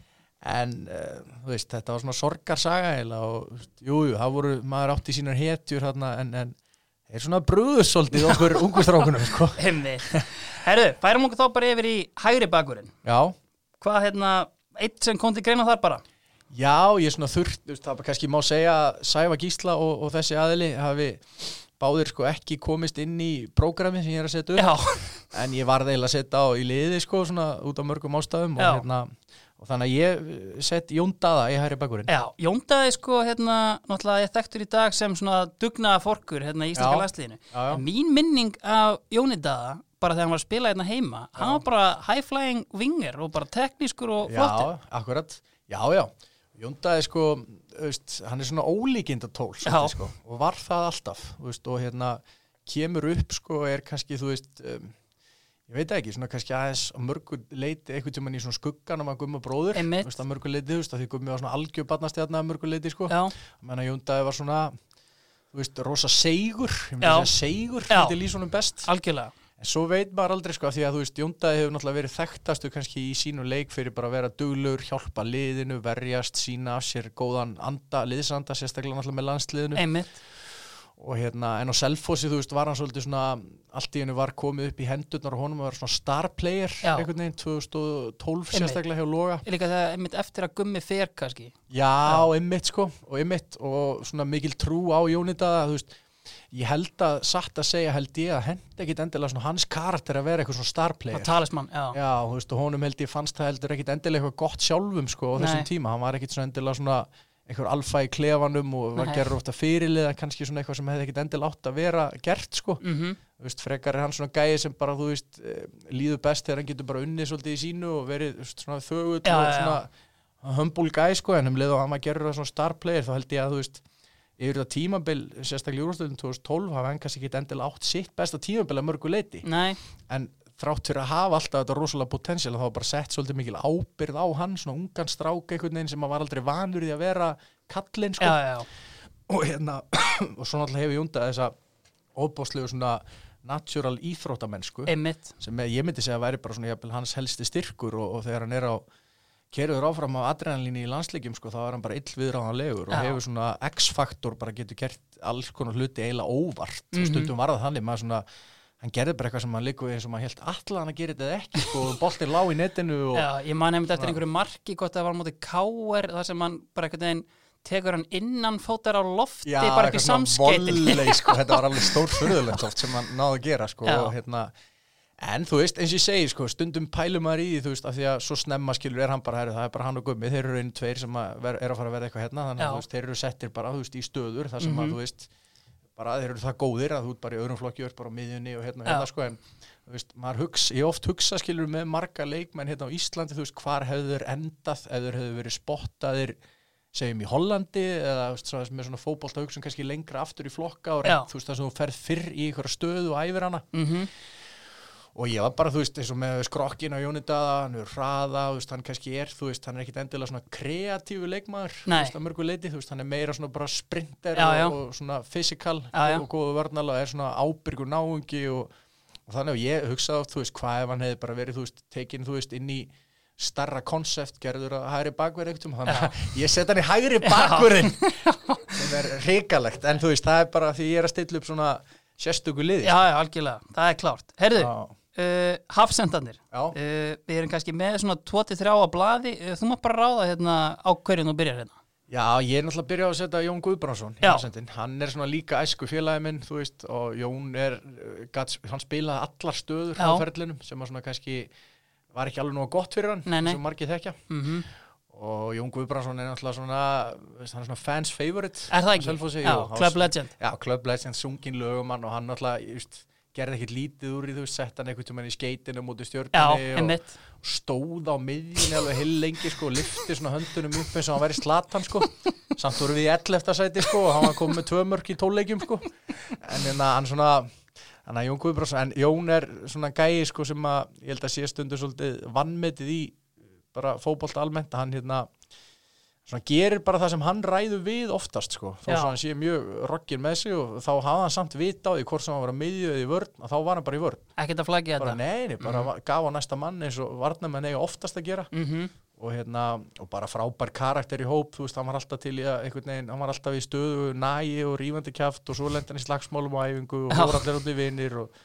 en uh, veist, þetta var svona sorgarsaga og þú veist, jú, jú, það voru maður átti sínar hetjur þarna en, en þeir svona brúðus svolítið okkur *laughs* ungustrákunum sko. Herðu, færum okkur þá bara yfir í hægri bakverðin. já, Hvað hérna, eitt sem kom til greina þar bara? Já, ég er svona þurft, það er kannski má segja Sæfa Gísla og, og þessi aðili hafi báðir sko ekki komist inn í prógrami sem ég er að setja upp Já, en ég varði eiginlega að setja á í liði sko svona út af mörgum ástæðum og, hérna, og þannig að ég eh, sett Jóndaða í hæri bakkurinn Já, Jóndaði sko hérna, náttúrulega ég þekktur í dag sem svona dugnaða forkur hérna í Íslandska Já. landsliðinu. Já, já. Mín minning af Jónidaða, bara þegar hann var að spila hérna heima, hann var bara high flying winger og bara teknískur og flottur. Já, akkurat, já, já Jóndaði sko, þú veist, hann er svona ólíkinda tól Já. sko, og var það alltaf veist, og hérna kemur upp sko, er kannski, þú veist um, ég veit ekki, svona kannski aðeins á mörgu leiti, einhvern tímann í svona skugganum að gumma bróður, veist, að mörgu leiti þú veist, að því gummi var svona algjör barnastjarnar að mörgu leiti sko, menn að Jóndaði var svona þú veist, rosa seigur. Ég myndi segja seigur, þetta er lýsunum best. Algjörlega. En svo veit maður aldrei sko, af því að þú veist, Jóndaði hefur náttúrulega verið þekktastu kannski í sínu leik fyrir bara að vera duglur, hjálpa liðinu, verjast, sína af sér góðan anda, liðsanda, sérstaklega náttúrulega með landsliðinu. Einmitt. Og hérna, en á Selfossi, þú veist, var hann svolítið svona, allt í hennu var komið upp í hendurnar og honum var svona star player, Já. einhvern veginn, 2012 Einmitt. sérstaklega hjá Loga. Líka þegar einmitt eftir að gummi fer kannski. Já, einmitt sko, og einmitt, og svona mikil trú á Jónitaða, þú veist, ég held að, satt að segja, held ég að henda ekkit endilega svona hans karakter að vera eitthvað svona star player. Og talismann, já. Já, þú veist, og honum held ég fannst það heldur ekkit endilega eitthvað gott sjálfum sko á þessum Nei. tíma, hann var ekkit svona endilega svona einhver alfa í klefanum og var Nei. gerður ofta fyrirliða kannski svona eitthvað sem hefði ekkit endilega átt að vera gert sko, Mm þú veist, frekar er hann svona gæi sem bara, þú veist, eh, líður best þegar hann getur bara unnið svolítið í sínu og verið veist, svona þögull Já, og svona humble gæi sko, en um leið og hann var gerður svona star player, þá held ég að þú veist yfir það tímabil, sérstaklega í úrstöðum 2012 hafa hann kannski ekki endilega átt sitt besta tímabil að mörgu leiti Nei, en þrátt fyrir að hafa alltaf þetta rosalega potensial þá bara sett svolítið mikil ábyrð á hann svona ungan strák einhvern veginn sem að var aldrei vanur í að vera kallinn sko. já, já, og hérna *clears throat* og svo náttúrulega hefur Júnda þessa óbáslegu svona natural íþróttamennsku sem ég myndi segja að væri bara svona jafnvel hans helsti styrkur og, og þegar hann er á kerður áfram á adrenalínu í landsleikjum sko, þá er hann bara illviðráðanlegur og hefur svona X-faktor bara getur gert alls konar hluti eiginlega óvart Mhm. og stundum var það þannig maður svona hann gerði bara eitthvað sem hann líka eins og maður held allan að gera þetta ekki sko, boltinn lá í netinu og Já, ég man nefndi eftir einhverju marki hvort það var móti káer þar sem hann bara einhvern veginn tekur hann innan fótar á lofti bara upp í samskeitin volley, sko, *laughs* þetta var alveg stór fyrirlegt oft sem hann náði að gera sko, Já. og, hérna, en þú veist, eins og ég segi sko, stundum pælum maður í því, af því að svo snemma skilur er hann bara, herri, það er bara hann og gummi þeir eru einu tveir sem að ver, er að fara að verða eitthvað hérna þannig Já. að þeir eru settir bara, veist, í stöður þar sem Mhm. að, þú veist, bara þeir eru það góðir að þú ert bara í öðrum flokki, þú ert bara á miðjunni og hérna, hérna, sko, en þú veist, maður hugsa, ég oft hugsa skilur með marga leikmenn hérna á Íslandi, þú veist, hvar hefur þeir endað þeir hefur verið spottaðir segjum í Hollandi eða þú veist, svona, með svona fótbolta hugsun kannski lengra aftur í flokka og reynd, þú veist, það sem þú ferð fyrr í einhverja stöðu og æfir hana. Mhm. Og ég var bara, þú veist, eins og með skrokkin á Jónidaða, hann er hraða, þú veist, hann kannski er, þú veist, hann er ekkit endilega svona kreatífu leikmaður, þú Nei. veist, að mörgu leiti, þú veist, hann er meira svona bara sprinter Já, já. Og, svona já. og góðu vörnal og er svona ábyrgur náungi og, og þannig að ég hugsaði oft, þú veist, hvað ef hann hefði bara verið, þú veist, tekin, þú veist, inn í starra konsept gerður að hægri bakverð eitthvað, þannig að ég set hann í hægri bakverðin *laughs* sem er hrikalegt, en þú veist, það er bara því ég er að stilla upp svona sérstöku liði Já, já, algjörlega, það er klárt Herðu. Uh, hafsendandir Já. uh, Við erum kannski með svona 2-3 á blaði uh, Þú mátt bara ráða hérna á hverju nú byrjar hérna Já, ég er náttúrulega að byrja á að setja Jón Guðbrandsson. Hann er svona líka æsku félagi minn, þú veist, og Jón er, uh, gat, hann spilaði allar stöður á ferlinum sem að svona kannski var ekki alveg nóg gott fyrir hann, Nei, nei. sem margir þekkja. mm Og Jón Guðbrandsson er náttúrulega svona, hann er svona fans favorite. Er það ekki? Já, Club var- Legend Já, Club Legend, sungin lögumann og hann náttúrulega, ég veist, gerði ekkert lítið úr í þú sett hann tímann í skeitinu mútið Já, stjórnunni og stóð á miðjunni alveg heil lengi sko, lifti svona höndunum upp eins og hann væri slatan sko. Samt voru við í 11. sæti sko og hann var komið með tvö mörk í tóleikjum sko. En hérna hann svona hann Jón Guðbrandsson, en Jón er svona gæi sko sem að ég held að sé stundu svolítið vannmetið í bara fótbolta almennt, hann hérna svona gerir bara það sem hann ræður við oftast sko, svo hann sé mjög roggin með sig og þá hafði hann samt vita á því hvort sem hann var að miðju eða í vörn, að þá var hann bara í vörn. Ekkert að flaggi bara þetta? neini, bara mm. gaf á næsta mann eins og varnamenn eiga oftast að gera. Mm og hérna, og bara frábær karakter í hóp, þú veist, hann var alltaf til í að hann var alltaf í stöðu nægi og rífandi kjaft og svo lendi hann í slagsmálum og æfingu og voru allir út í vinir og,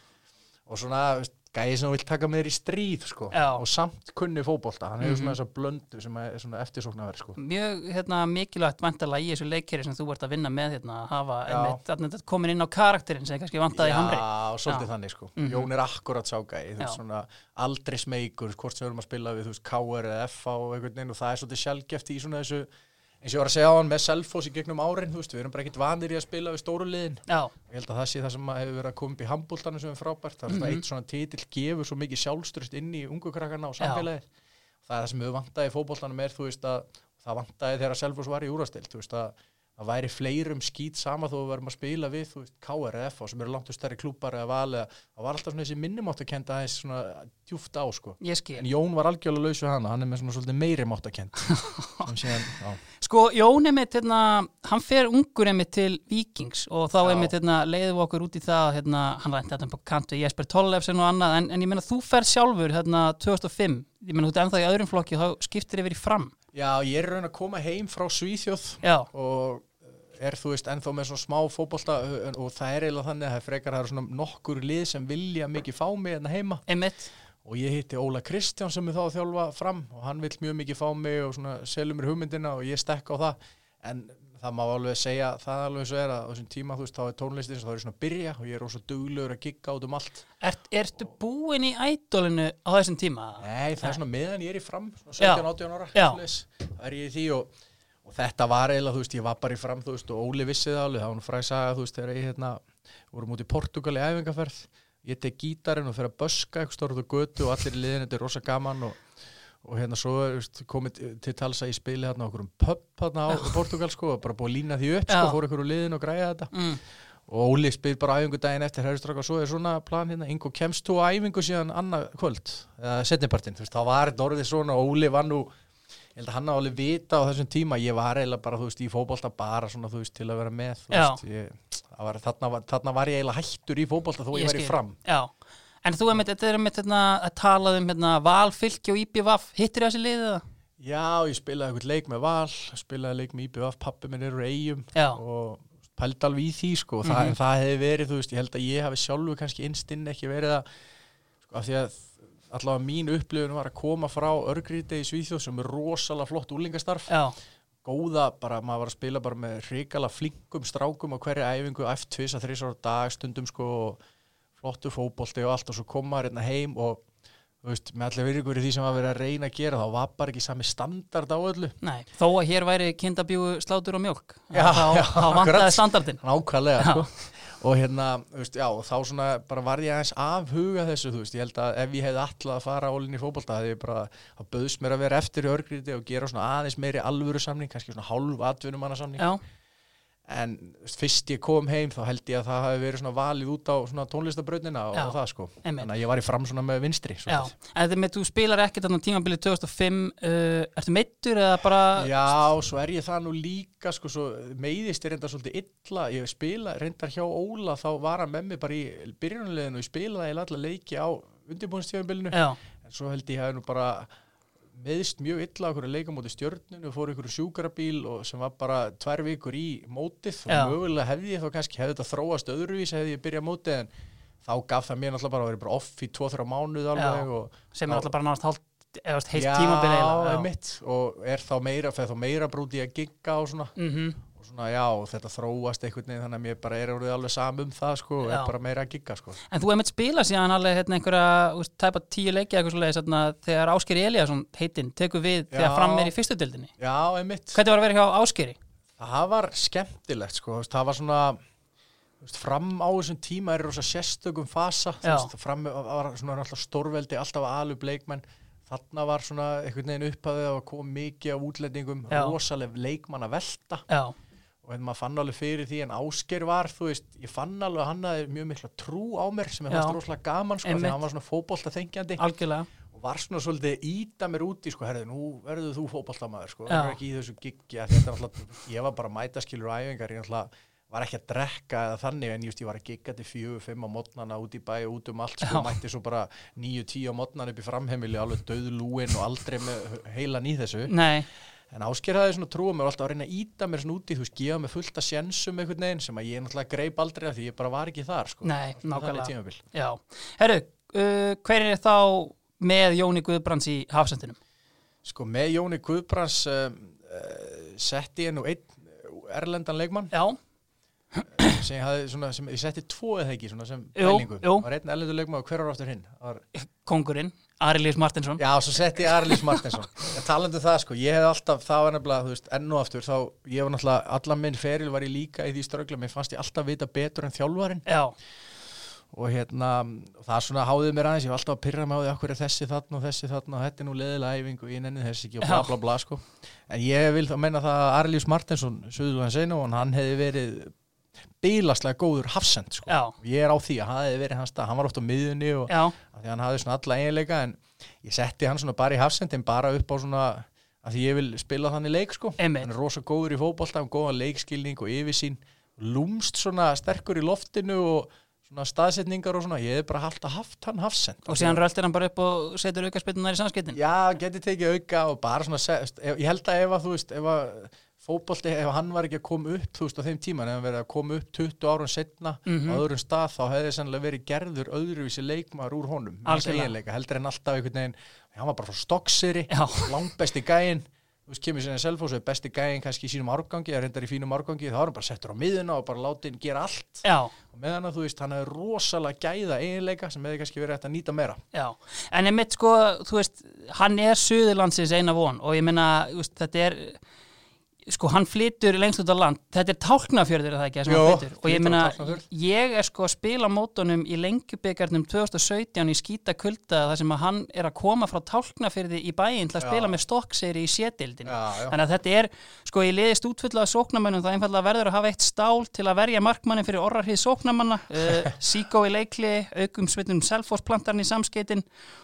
og svona, veist, gæði sem þú vilt taka með þér í stríð, sko, og samt kunni fótbolta, hann hefur Mhm. svona þessa blöndu sem er eftirsóknarverð, sko. Mjög hérna, mikilvægt vantalega í þessu leikeri sem þú ert að vinna með hérna, að hafa einmitt, þarna komin inn á karakterinn sem kannski vantaði í hamri. Já, svolítið Já. þannig sko. Mhm. Jón er akkurat ságæði, aldrei smeykur, hvort sem við erum að spila við KR eða veginn og það er svolítið sjálfgeft í svona þessu eins og ég var að segja á hann með Selfoss í gegnum árin þú veist, við erum bara ekkert vanir í að spila við stóru liðin. Já, ég held að það sé það sem að hefur verið að koma upp í handbóltanum sem er frábært, það er svona Mhm. eitt svona titill gefur svo mikið sjálfströst inn í ungu krakkana og samfélagið. Það er það sem við vantaði í fótboltanum er þú veist að það vantaði þegar Selfoss var í úrastild þú veist að það væri fleirum skýt sama þó við verðum að spila við þú veist KR eða FH sem eru langt og stærri klúpar eða val eða það var alltaf svona þessi minnimátt að kenda aðeins svona djúft á sko. En Jón var algjörlega laus við hana, hann er með svona svolítið meiri mátt að kenda *laughs* síðan, já, Sko, Jón einmitt, hérna, hann fer ungur einmitt til Vikings og þá Já. einmitt hérna, leiðum við okkur út í það hérna, hann rændi þetta på kantu Jesper Tollefsen og annað en, en ég meina þú fer sjálfur hérna 2005 ég meina þú ert ennþá í öðrum flokki og þá skiptir yfir í fram. Já, ég er raun að koma heim frá Svíþjóð Já, og er þú veist ennþá með svona smá fótbolta og það er eiginlega þannig að það frekar það eru svona nokkur lið sem vilja mikið fá mig hérna heima. Einmitt. Og ég hitti Óla Kristján sem er þá að þjálfa fram og hann vill mjög mikið fá mig og svona selur mér hugmyndina og ég stekka á það. En það má alveg segja það alveg svo er að á þessum tíma þú veist þá er tónlistin þá er svona að byrja og ég er ósvo duglegur að gigga út um allt. Ert, Ertu búin í ædolinu á þessum tíma? Nei, það er svona meðan ég er í fram svona 17-18 ára Já. það er ég í því og, og þetta var eiginlega, þú veist, ég var bara í fram þú veist, og Óli vissi það alveg, var nú fræg saga þú veist, þegar ég hérna, vorum út í Portugal í æfingarferð, ég tek gítarinn og fer að böska eitthvað stórt á götu og allir í liðin, þetta er rosa gaman og, og hérna svo þú veist, komið til- talsa í spili hérna okkur um pub hérna á Portugal sko, og bara búið að lína því upp sko, fór ykkur úr liðin og græja þetta. Mm. og Óli spyr bara æfingu daginn eftir herrstraka, svo er svona plan hérna, Ingo, kemst þú æfingu síðan annað kvöld? Eða setnipartin, þú veist, þá var þetta orðið svona og Óli var nú, ég held að hann á alveg vita á þessum tíma, ég var eiginlega bara, þú veist, í fótbolta bara svona, þú veist, til að vera með veist, ég, var, þarna, þarna var ég eiginlega hættur í fótbolta þó ég, í skil. fram Já, en þú einmitt, þetta er einmitt hérna, að talað um hérna, valfylki og IBVF hittir þessi liðið það? Já, ég spilaði eitthvað leik með Val, spilaði leik með IBF, pappi minn eru eigum Já, og pældi alveg í því sko, mm Mhm. það, það hefði verið, þú veist, ég held að ég hafi sjálfu kannski innstinn ekki verið að, sko, af því að allavega mín upplifun var að koma frá örgríti í Svíþjóð sem er rosalega flott úlingastarf, já, góða, bara maður var að spila bara með hrikala flinkum strákum á hverja æfingu, eftir tvisa, þrísar á dag, stundum sko, flottu fótbolti og allt og svo kom maður hérna heim og þú veist, með allir virkur í því sem var verið að reyna að gera þá var bara ekki sami standard á öllu. Nei, þó að hér væri kindabjúu slátur og mjólk Já, þá, já, þá vantaði standardin nákvæmlega sko. Og hérna, þú veist, já, þá svona bara var ég aðeins afhuga þessu, þú veist. Ég held að ef ég hefði alltaf að fara álinni í fótbolta hefði ég bara, það bauðst mér að vera eftir í örgríti og gera svona aðeins meiri alvöru samning kannski svona hálf atvinnumanna samning Já, en fyrst ég kom heim þá held ég að það hafi verið svona valið út á svona tónlistabröðnina og, Já, og það sko einmitt. þannig að ég var í fram svona með vinstri já, svolítið. en þetta með þú spilar ekkert þarna tímabilið 2005 uh, Ertu meittur eða bara Já, svo er ég það nú líka sko, svo meiðist ég reyndar svolítið illa ég spila, reyndar hjá Óla þá var hann með mig bara í byrjunarliðinu og ég spilaði eiginlega alla leiki á undirbúinstíðanbylinu Já, en svo held ég hafi nú bara meðist mjög illa okkur að leika móti stjörnunu og fór ykkur sjúkarabíl og sem var bara tvær vikur í mótið. Og Já. mögulega hefði ég þá kannski hefði þetta þróast öðruvís hefði ég byrjað mótið en þá gaf það mér náttúrulega bara að vera off í 2-3 mánuð alveg og sem er alltaf bara veist, heilt tímabilið og er þá meira, þá meira brúti að gigga og svona. Mhm. Og svona já, þetta þróast einhvern veginn þannig að mér bara er orðið alveg sam um það sko, og er bara meira að gigga sko. En þú hefði spilað síðan alveg hérna, einhverja úst, tæpa tíu leiki eitthvað svoleiðis hérna, þegar Áskeri Eliasson heitinn tekur við þegar Já. fram er í fyrstu dildinni já, einmitt. Hvernig var að vera hjá Áskeri? það var skemmtilegt sko, það var svona fram á þessum tíma er rosa sérstökum fasa fram var svona alltaf stórveldi alltaf alu bleikmenn þarna var svona einhvern veginn upphafið að koma mikið af útlendingum rosaleg leikmann að velta Já, og hérna maður fann alveg fyrir því en Ásker var, þú veist, ég fann alveg að hann hafði mjög mikla trú á mér sem er Já. fannst rosalega gaman sko, Einmitt. þegar hann var svona fótbolta þengjandi algjörlega og var svona svolítið íta mér úti sko, herðu, nú verður þú fótboltamaður sko, Já. það er ekki í þessu giggi að þetta er alltaf, ég var bara að mæta skilur æfingar, ég alltaf var ekki að drekka eða þannig en just, ég var að gigga til fjögur, fimm á modnana út í bæ út um allt, sko, mætti svo bara níu, tíu á modnan upp í framheimili alveg döð lúin og aldrei með heilan í þessu Nei, En Ásker hafði svona trúið mér alltaf að reyna að íta mér svona úti, þú veist, gefa mér fullt að sjensum einhvern veginn sem að ég náttúrulega greip aldrei að því ég bara var ekki þar, sko. Nei, nákvæmlega. Já Herru, uh, hver er þá með Jóni Guðbrands í hafsendinum? Sko, með Jóni Guðbrands um, uh, setti ég nú einn erlendan leikmann Já, sem ég hafði svona, sem ég setti tvo eða ekki svona sem pælingu. var einn erlendur leikmann og hver var aftur hinn? Var, kongurinn, Arilís Martinsson já, svo setti ég Arlís Martinsson. Um *laughs* það, sko, ég hef alltaf, það var nefnilega, þú veist, enn og aftur, þá, ég var náttúrulega, allan minn feril var ég líka í því ströggla, mér fannst ég alltaf vita betur en þjálfarinn. Já, og hérna, það svona háðið mér aðeins, ég var alltaf að pyrra mig á því okkur er þessi þarna og þessi þarna og þetta er nú leðilega æfing og ég nenni þessi ekki og bla bla bla sko. en ég vil þá menna það að Arlís Martinsson sögðu hann bílaslega góður hafsend sko. ég er á því að hann hefði verið hans stað hann var oft á miðunni og því að hann hafði svona alla eiginleika en ég setti hann svona bara í hafsendin bara upp á svona að því ég vil spila þannig leik sko. Einmitt. hann er rosa góður í fótbolta, hann góða leikskilning og yfirsýn, lúmst svona sterkur í loftinu og svona staðsetningar og svona, ég hef bara alltaf haft hann hafsend. Og síðan röltir hann bara upp og setur aukarspilnunar í samskiptin? Já, geti tekið auka og bara svona ég held að ef að þú veist ef að fótbolti, ef hann var ekki að koma upp þú veist á þeim tíman, ef hann verið að koma upp 20 árum setna Mhm. á öðrum stað þá hefði sannlega verið gerður öðruvísi leikmaður úr honum eiginleika, heldur en alltaf einhvern veginn hann var bara frá stokkseri, Já. langbesti gæinn þú veist, kemur og er besti gæinn kannski í sínum árgangi, eða reyndar í fínum árgangi þá er hann bara settur á miðuna og bara látið hann gera allt. Já, og meðan að þú veist, hann hefði rosalega gæða eiginleika sem hefði kannski verið hægt að nýta meira. Já. En ég mitt sko, þú veist hann er Suðurlandsins eina von og ég veist, þetta er sko, hann flytur lengst út á land. Þetta er tálknafjörður, það ekki, Jó, og ég meina, ég er sko að spila mótunum í lengjubikarnum 2017 í skýta kulda þar sem að hann er að koma frá tálknafjörði í bæinn til að Já. spila með stokkseri í sétildinu Já, já. þannig að þetta er, sko, ég liðist útfullað sóknamönnum, það einfallega verður að hafa eitt stál til að verja markmannin fyrir orrarhið sóknamanna uh, *laughs* Síkó í leikli aukum sveitum selfórsplantarn í samskeitin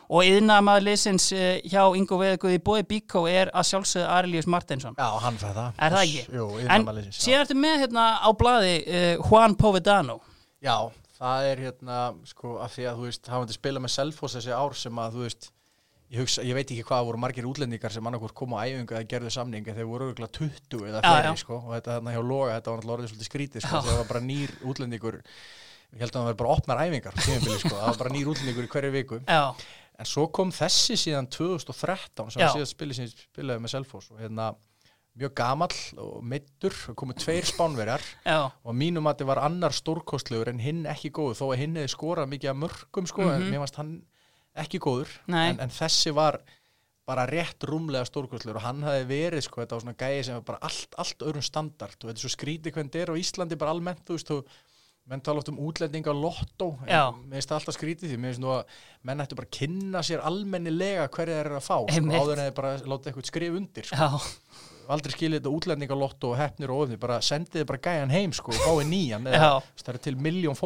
og yðnamaður liðsins uh, hjá Ingo Veðguði Bói Bíkó er að sjálfsögðu Arilíus Martinsson Já, hann fæði það Er það ekki? Jú, en já. síðan ertu með hérna á blaði uh, Juan Povedano Já, það er hérna sko af því að þú veist, hafandi spila með Selfoss þessi ár sem að þú veist ég, hugsa, ég veit ekki hvað voru margir útlendingar sem annarkvort kom á æfingu eða gerðu samning en þeir voru örgulega 20 eða Já, fleiri já. sko, og þetta þarna hjá Loga þetta var náttúrulega orðið svolítið skrítið sko, Já. það var bara nýr útlendingur ég held að það var bara opnar æfingar sko, það var bara nýr útlendingur í hverju viku Já, en svo kom þessi síðan 2013 sem Já. síðan spilaði með Selfoss og hérna mjög gamall og meittur komu tveir spánverjar og mínum að þetta var annar stórkostlegur en hinn ekki góður þó að hinn hefði skorað mikið af mörgum sko, en Mhm. mér fannst hann ekki góður. En, en þessi var bara rétt rúmlega stórkostlegur og hann hefði verið sko, þetta var svona gæði sem var bara allt, allt öðrum standard. Og þetta er svo skrítið hvernig þetta er á Íslandi bara almennt, þú veist, þú menn tala oft um útlendinga lottó, en Já. mér finnst það alltaf skrítið því, mér finnst nú að menn ættu bara að kynna sér almennilega hverju þeir eru að fá, sko, áður en þeir bara láta eitthvað skrif undir, sko aldrei skilja þetta útlendingalotto og hefnir og ofnir, bara sendið bara gæjan heim sko og fáið nýjan eða það er til miljón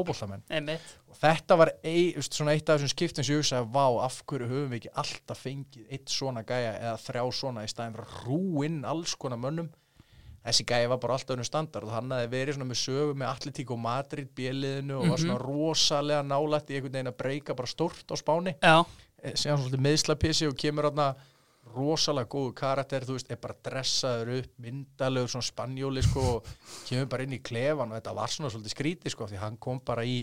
einmitt. Og þetta var ei, þú veist, svona eitt af þessum skiptum sem ég hugsaði, vá, af hverju höfum við ekki alltaf fengið eitt svona gæja eða þrjá svona í staðin að rúinn alls konar mönnum? Þessi gæja var bara alltaf unnum standard og hann hefði verið svona með sögu með Atletík og Madrid bjöliðinu og var svona rosalega nálætt í einhvern veginn að breyka bara stórt á spáni. Já, Eh, síðan svolítið meðslapissi og kemur þarna rosalega góðu karakter, þú veist, er bara dressaður upp, myndalegur, svona spanjóli sko, og kemur bara inn í klefan og þetta var svona svolítið skrítið sko, því hann kom bara í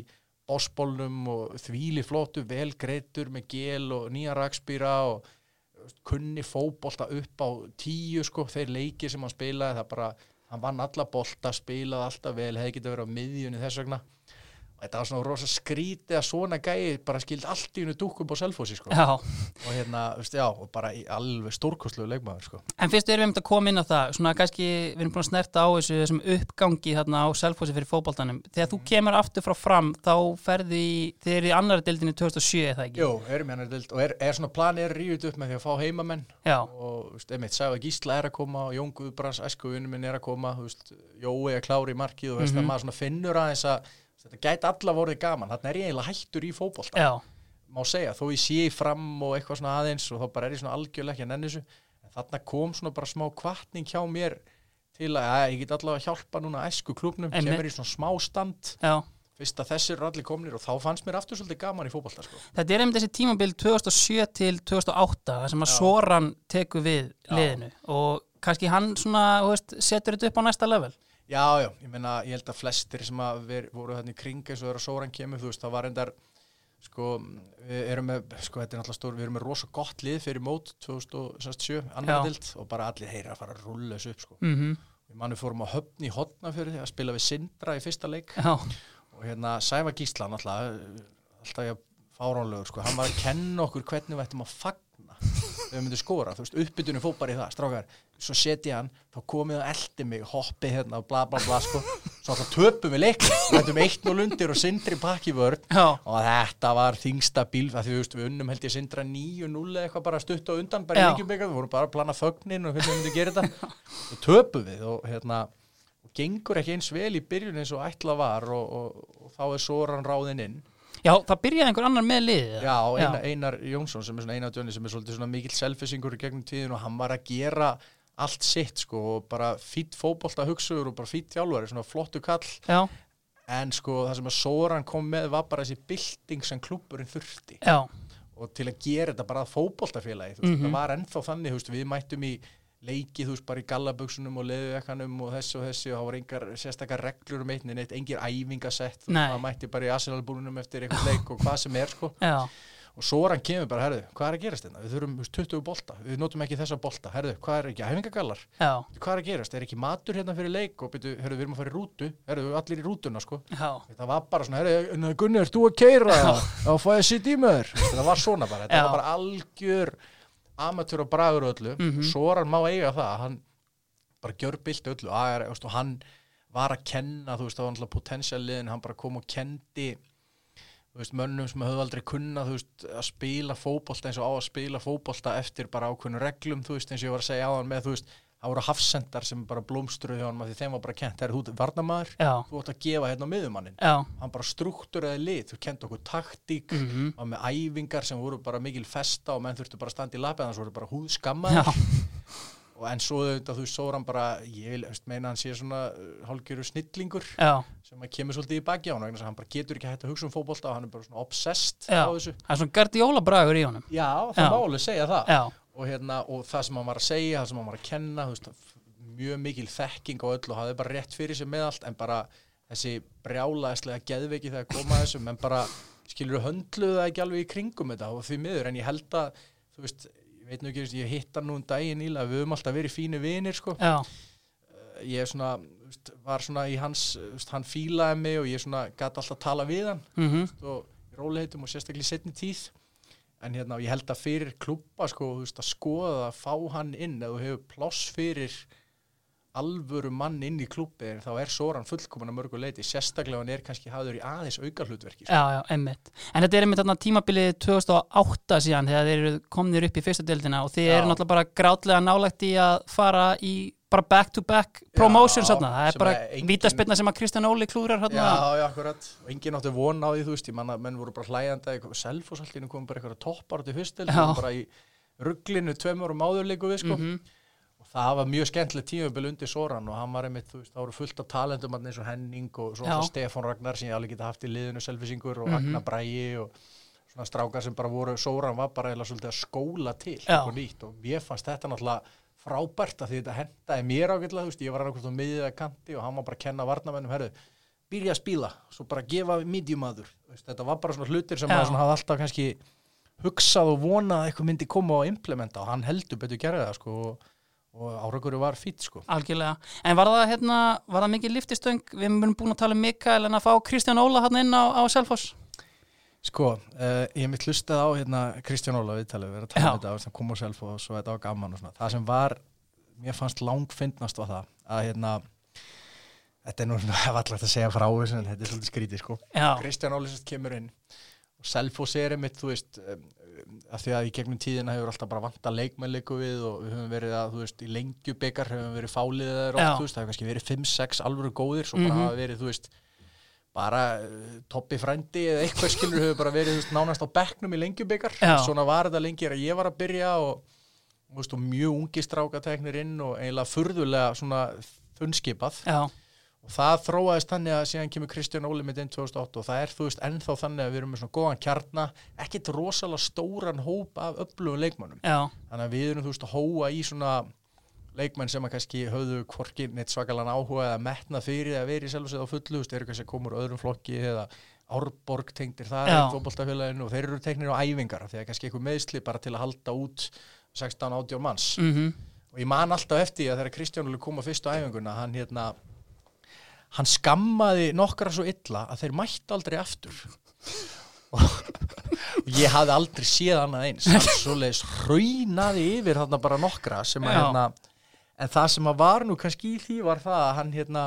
bossbólnum og þvíli flottu, vel greittur með gel og nýja rakspýra og kunni fótbolta upp á tíu sko, þeir leikir sem hann spilaði, það bara, hann vann alla bolta, spilaði alltaf vel, hefði getið verið á miðjunni þess vegna þetta var svona rosa skrítið að svona gæi bara skild allt í hennu dúkum á selfósi sko og hérna, veist, já, og bara í alveg stórkostlegu leikmaður, sko. En fyrst erum við um að koma inn á það, svona kannski við erum búin að snerta á þessu þessum uppgangi þarna á selfhósi fyrir fótboltanum. Þegar þú kemur aftur frá fram, þá ferði í, þið eru í annara dildinni 2007, eða ekki? Jú, erum hérna dild og er, er svona planið er ríðut upp með því að fá heimamenn Já, og, veist, einmitt, Sæfa Gísla er að koma og Jón Guðbrands, æskuvinnu minn er að koma, veist, Jói er klári í markið og veist, Mhm. að þetta gæti alla vorið gaman, þarna er ég eiginlega hættur í fótbolta, já, má segja, þó ég sé fram og eitthvað svona aðeins og þá bara er ég svona algjörlega ekki að nenni þessu, en þarna kom svona bara smá kvartning hjá mér til að, að ég get allavega hjálpa núna æsku klubnum, kemur í svona smá stand já. fyrst að þessir eru allir komnir og þá fannst mér aftur svolítið gaman í fótbolta sko. Þetta er einmitt þessi tímabil 2007 til 2008, þar sem að Já. Soran tekur við Já. liðinu og kannski hann svona, veist, setur þetta upp á næsta level. Já, já, ég meina, ég held að flestir sem að ver, voru þannig kring eins og þeirra Sóran kemur, þú veist, það var endar sko, við erum með sko, þetta er náttúrulega stór, við erum með rosa gott lið fyrir mót 2007, annar dild og bara allir heyra að fara að rulla þessu upp, sko. Mm við mannum fórum á höfn í hotna fyrir því að spila við Sindra í fyrsta leik. Já, og hérna Sæfa Gísla náttúrulega alltaf ég fáránlegur, sko, hann var að kenna okkur hvernig við ættum að fagna þegar við myndum skora, þú veist, uppbytunum fór bara í það, strákar, svo seti hann þá komið og eldi mig, hoppi hérna og bla bla bla, sko, svo alltaf töpum við leik, við hættum eitt og lundir og sindri pakki vörn. Já, og þetta var þingsta bíl, það því þú veist, við unnum held ég sindra 9-0 eða eitthvað bara stutt á undan, bara í Já. leikjum við vorum bara að plana þögnin og hvernig við myndum gera þetta. Og töpum við og hérna og gengur ekki eins vel í byrjun eins og ætla var og, og, og þá er Soran ráðinn inn já, það byrjaði einhver annar með liðið. Já, Einar, Einar Jónsson sem er svona Einar Djóni sem er svolítið svona mikill selfisingur í gegnum tíðin og hann var að gera allt sitt sko og bara fýtt fótbolta hugsugur og bara fýtt þjálfari, svona flottu kall. Já, en sko það sem að Soran kom með var bara þessi bylting sem klubburinn þurfti. Já, og til að gera þetta bara að fótboltafélagi þú veist, Mhm. það var ennþá þannig, veist, við mættum í leiki, þú veist, bara í gallaböksunum og leðuekkanum og þessu og þessu og það voru engar sérstakar reglur um einni, neitt, engir æfingasett Nei. maður mætti bara í Arsenal-búrunum eftir einhvern leik og hvað sem er, sko. Já, og svo er hann kemur bara, herðu, hvað er að gerast þetta? Við þurfum þú veist, 20 bolta, við notum ekki þessa bolta herðu, hvað er ekki, æfingagallar? Hvað er að gerast? Er ekki matur hérna fyrir leik? Og byrju, herðu, við erum að fara í rútu, herðu, allir í rútuna, sko. Þetta var bara svona, herru, Gunni, amatör og bragur og öllu. Svo er hann má eiga það, hann bara gjör bilt öllu. Að, veist, hann var að kenna, þú veist, það var náttúrulega potensialiðin, hann bara kom og kendi veist, mönnum sem höfðu aldrei kunna, veist, að spila fótbolta eins og á að spila fótbolta eftir bara ákveðnu reglum, eins og ég var að segja á hann með, þú veist, það voru hafsendar sem bara blómstruði hjá hann, því þeim var bara kent, er þú varnamaður, já, þú ætti að gefa hérna á miðumannin hann bara struktúraði lið, þú kent okkur taktík mhm, og með æfingar sem voru bara mikil festa og menn þurftu bara að standa í lapið þannig voru bara húðskammaður og en svo auðvitað þú veist Sóran bara, ég vil veist, meina hann sé svona uh, hálfgjöru snillingur já, sem að kemur svolítið í baki á hann að hann bara getur ekki að hugsa um fótbolta og hann er bara svona obsessed Já. á þessu og, hérna, og það sem hann var að segja, það sem hann var að kenna veist, mjög mikil þekking á öllu og hafði bara rétt fyrir sig með allt en bara þessi brjálaðislega geðveiki þegar koma að þessum en bara skilur höndluðu það ekki alveg í kringum þetta og því miður en ég held að þú veist, ég veit nú ekki, ég hitt hann nú um daginn íla, við höfum alltaf verið fínu vinir sko, já, ég er svona veist, var svona í hans, þú veist, hann fílaði mig og ég svona gæti alltaf að tala við hann mhm, og í róliheitum og sérstaklega í setni tíð en hérna ég held að fyrir klubba sko, veist, að skoða að fá hann inn eða þú hefur pláss fyrir alvöru mann inn í klubbi þá er Soran fullkomun að mörgu leiti sérstaklega hann er kannski hafður í aðeins auka hlutverki sko. já, já, einmitt en þetta er einmitt þarna tímabilið 2008 síðan þegar þeir eru komnir upp í fyrsta deildina og þið Já. eru náttúrulega bara grátlega nálægt í að fara í bara back to back promotions Já, það er bara engin- vítaspilna sem að Kristján Óli klúrar Já, já, akkurat og enginn átti von á því, þú veist, ég manna menn voru bara hlæjandi að Selfoss alltaf komum bara eitthvað toppar fyrstel, Já. bara í rugglinu tveim árum áður leiku við, sko Mhm. og það var mjög skemmtilegt tímabil undir Soran og hann var einmitt, þú veist, það voru fullt af talendum eins og Henning og svo Já. alltaf Stefán Ragnar sem ég alveg geta haft í liðinu selfisingur og Mhm. Agnar Bræi og svona strákar sem bara voru, Soran var bara eða svolítið að skóla til og og mér fannst þetta náttúrulega frábært að því þetta hendaði mér ágætlega, þú veist, ég var annarkvæmt á miðið að kanti og hann var bara að kenna varnamennum, herru, byrja að spila, svo bara gefa mediumadur, þetta var bara svona hlutir sem svona hafði alltaf kannski hugsað og vonað að eitthvað myndi koma og implementa og hann heldur betur gerði það sko og, og áraugur var fýtt sko. Algjörlega, en var það hérna var það mikið liftistöng, við erum búin að tala um Mikael en að fá Kristján Óla hann inn á, á Selfoss Sko, uh, ég hef mitt hlustað á hérna Kristján Óla viðtalið, við erum að tala um þetta og það kom á self og svo þetta var gaman og svona það sem var, mér fannst langfindnast var það að hérna þetta er nú *laughs* alltaf að segja frá þessu en þetta er svolítið skrítið sko Já, Kristján Óli sérst kemur inn og Selfoss er einmitt, þú veist um, að því að í gegnum tíðina hefur alltaf bara vanta leikmennleiku við og við höfum verið að, þú veist, í lengjubikar höfum við verið fáliðar Já. oft, þú veist, það hefur kannski verið 5-6 alvöru góðir, svo bara Mhm. hafa verið, þú veist bara uh, toppi frændi eða eitthvað skilur hefur bara verið, veist, nánast á bekknum í lengjubikar, svona var þetta lengi er að ég var að byrja og, veist, og mjög ungi strákateknir inn og eiginlega furðulega svona þunnskipað. Já, og það þróaðist þannig að síðan kemur Kristján Óli með inn 2008 og það er þú veist ennþá þannig að við erum með svona góðan kjarna ekkit rosalega stóran hóp af öflugum leikmönnum. Já, þannig að við erum þú veist að hóa í svona leikmenn sem að kannski höfðu hvorki neitt svakalan áhuga eða metna fyrir að vera í og á fullu, veist, eru kannski að koma úr öðrum flokki eða Árborg tengdir það og þeir eru teknir á æfingar að kannski eitthvað meðsli bara til að halda út 16-18 manns. Mhm, og ég man alltaf eftir að þegar Kristján Óli kom á æfinguna hann hérna hann skammaði nokkra svo illa að þeir mættu aldrei aftur. Og, ég hafði aldrei séð annað eins. Hann svoleiðis raunaði yfir þarna bara nokkra sem að hérna en það sem að var nú kannski í því var það að hann hérna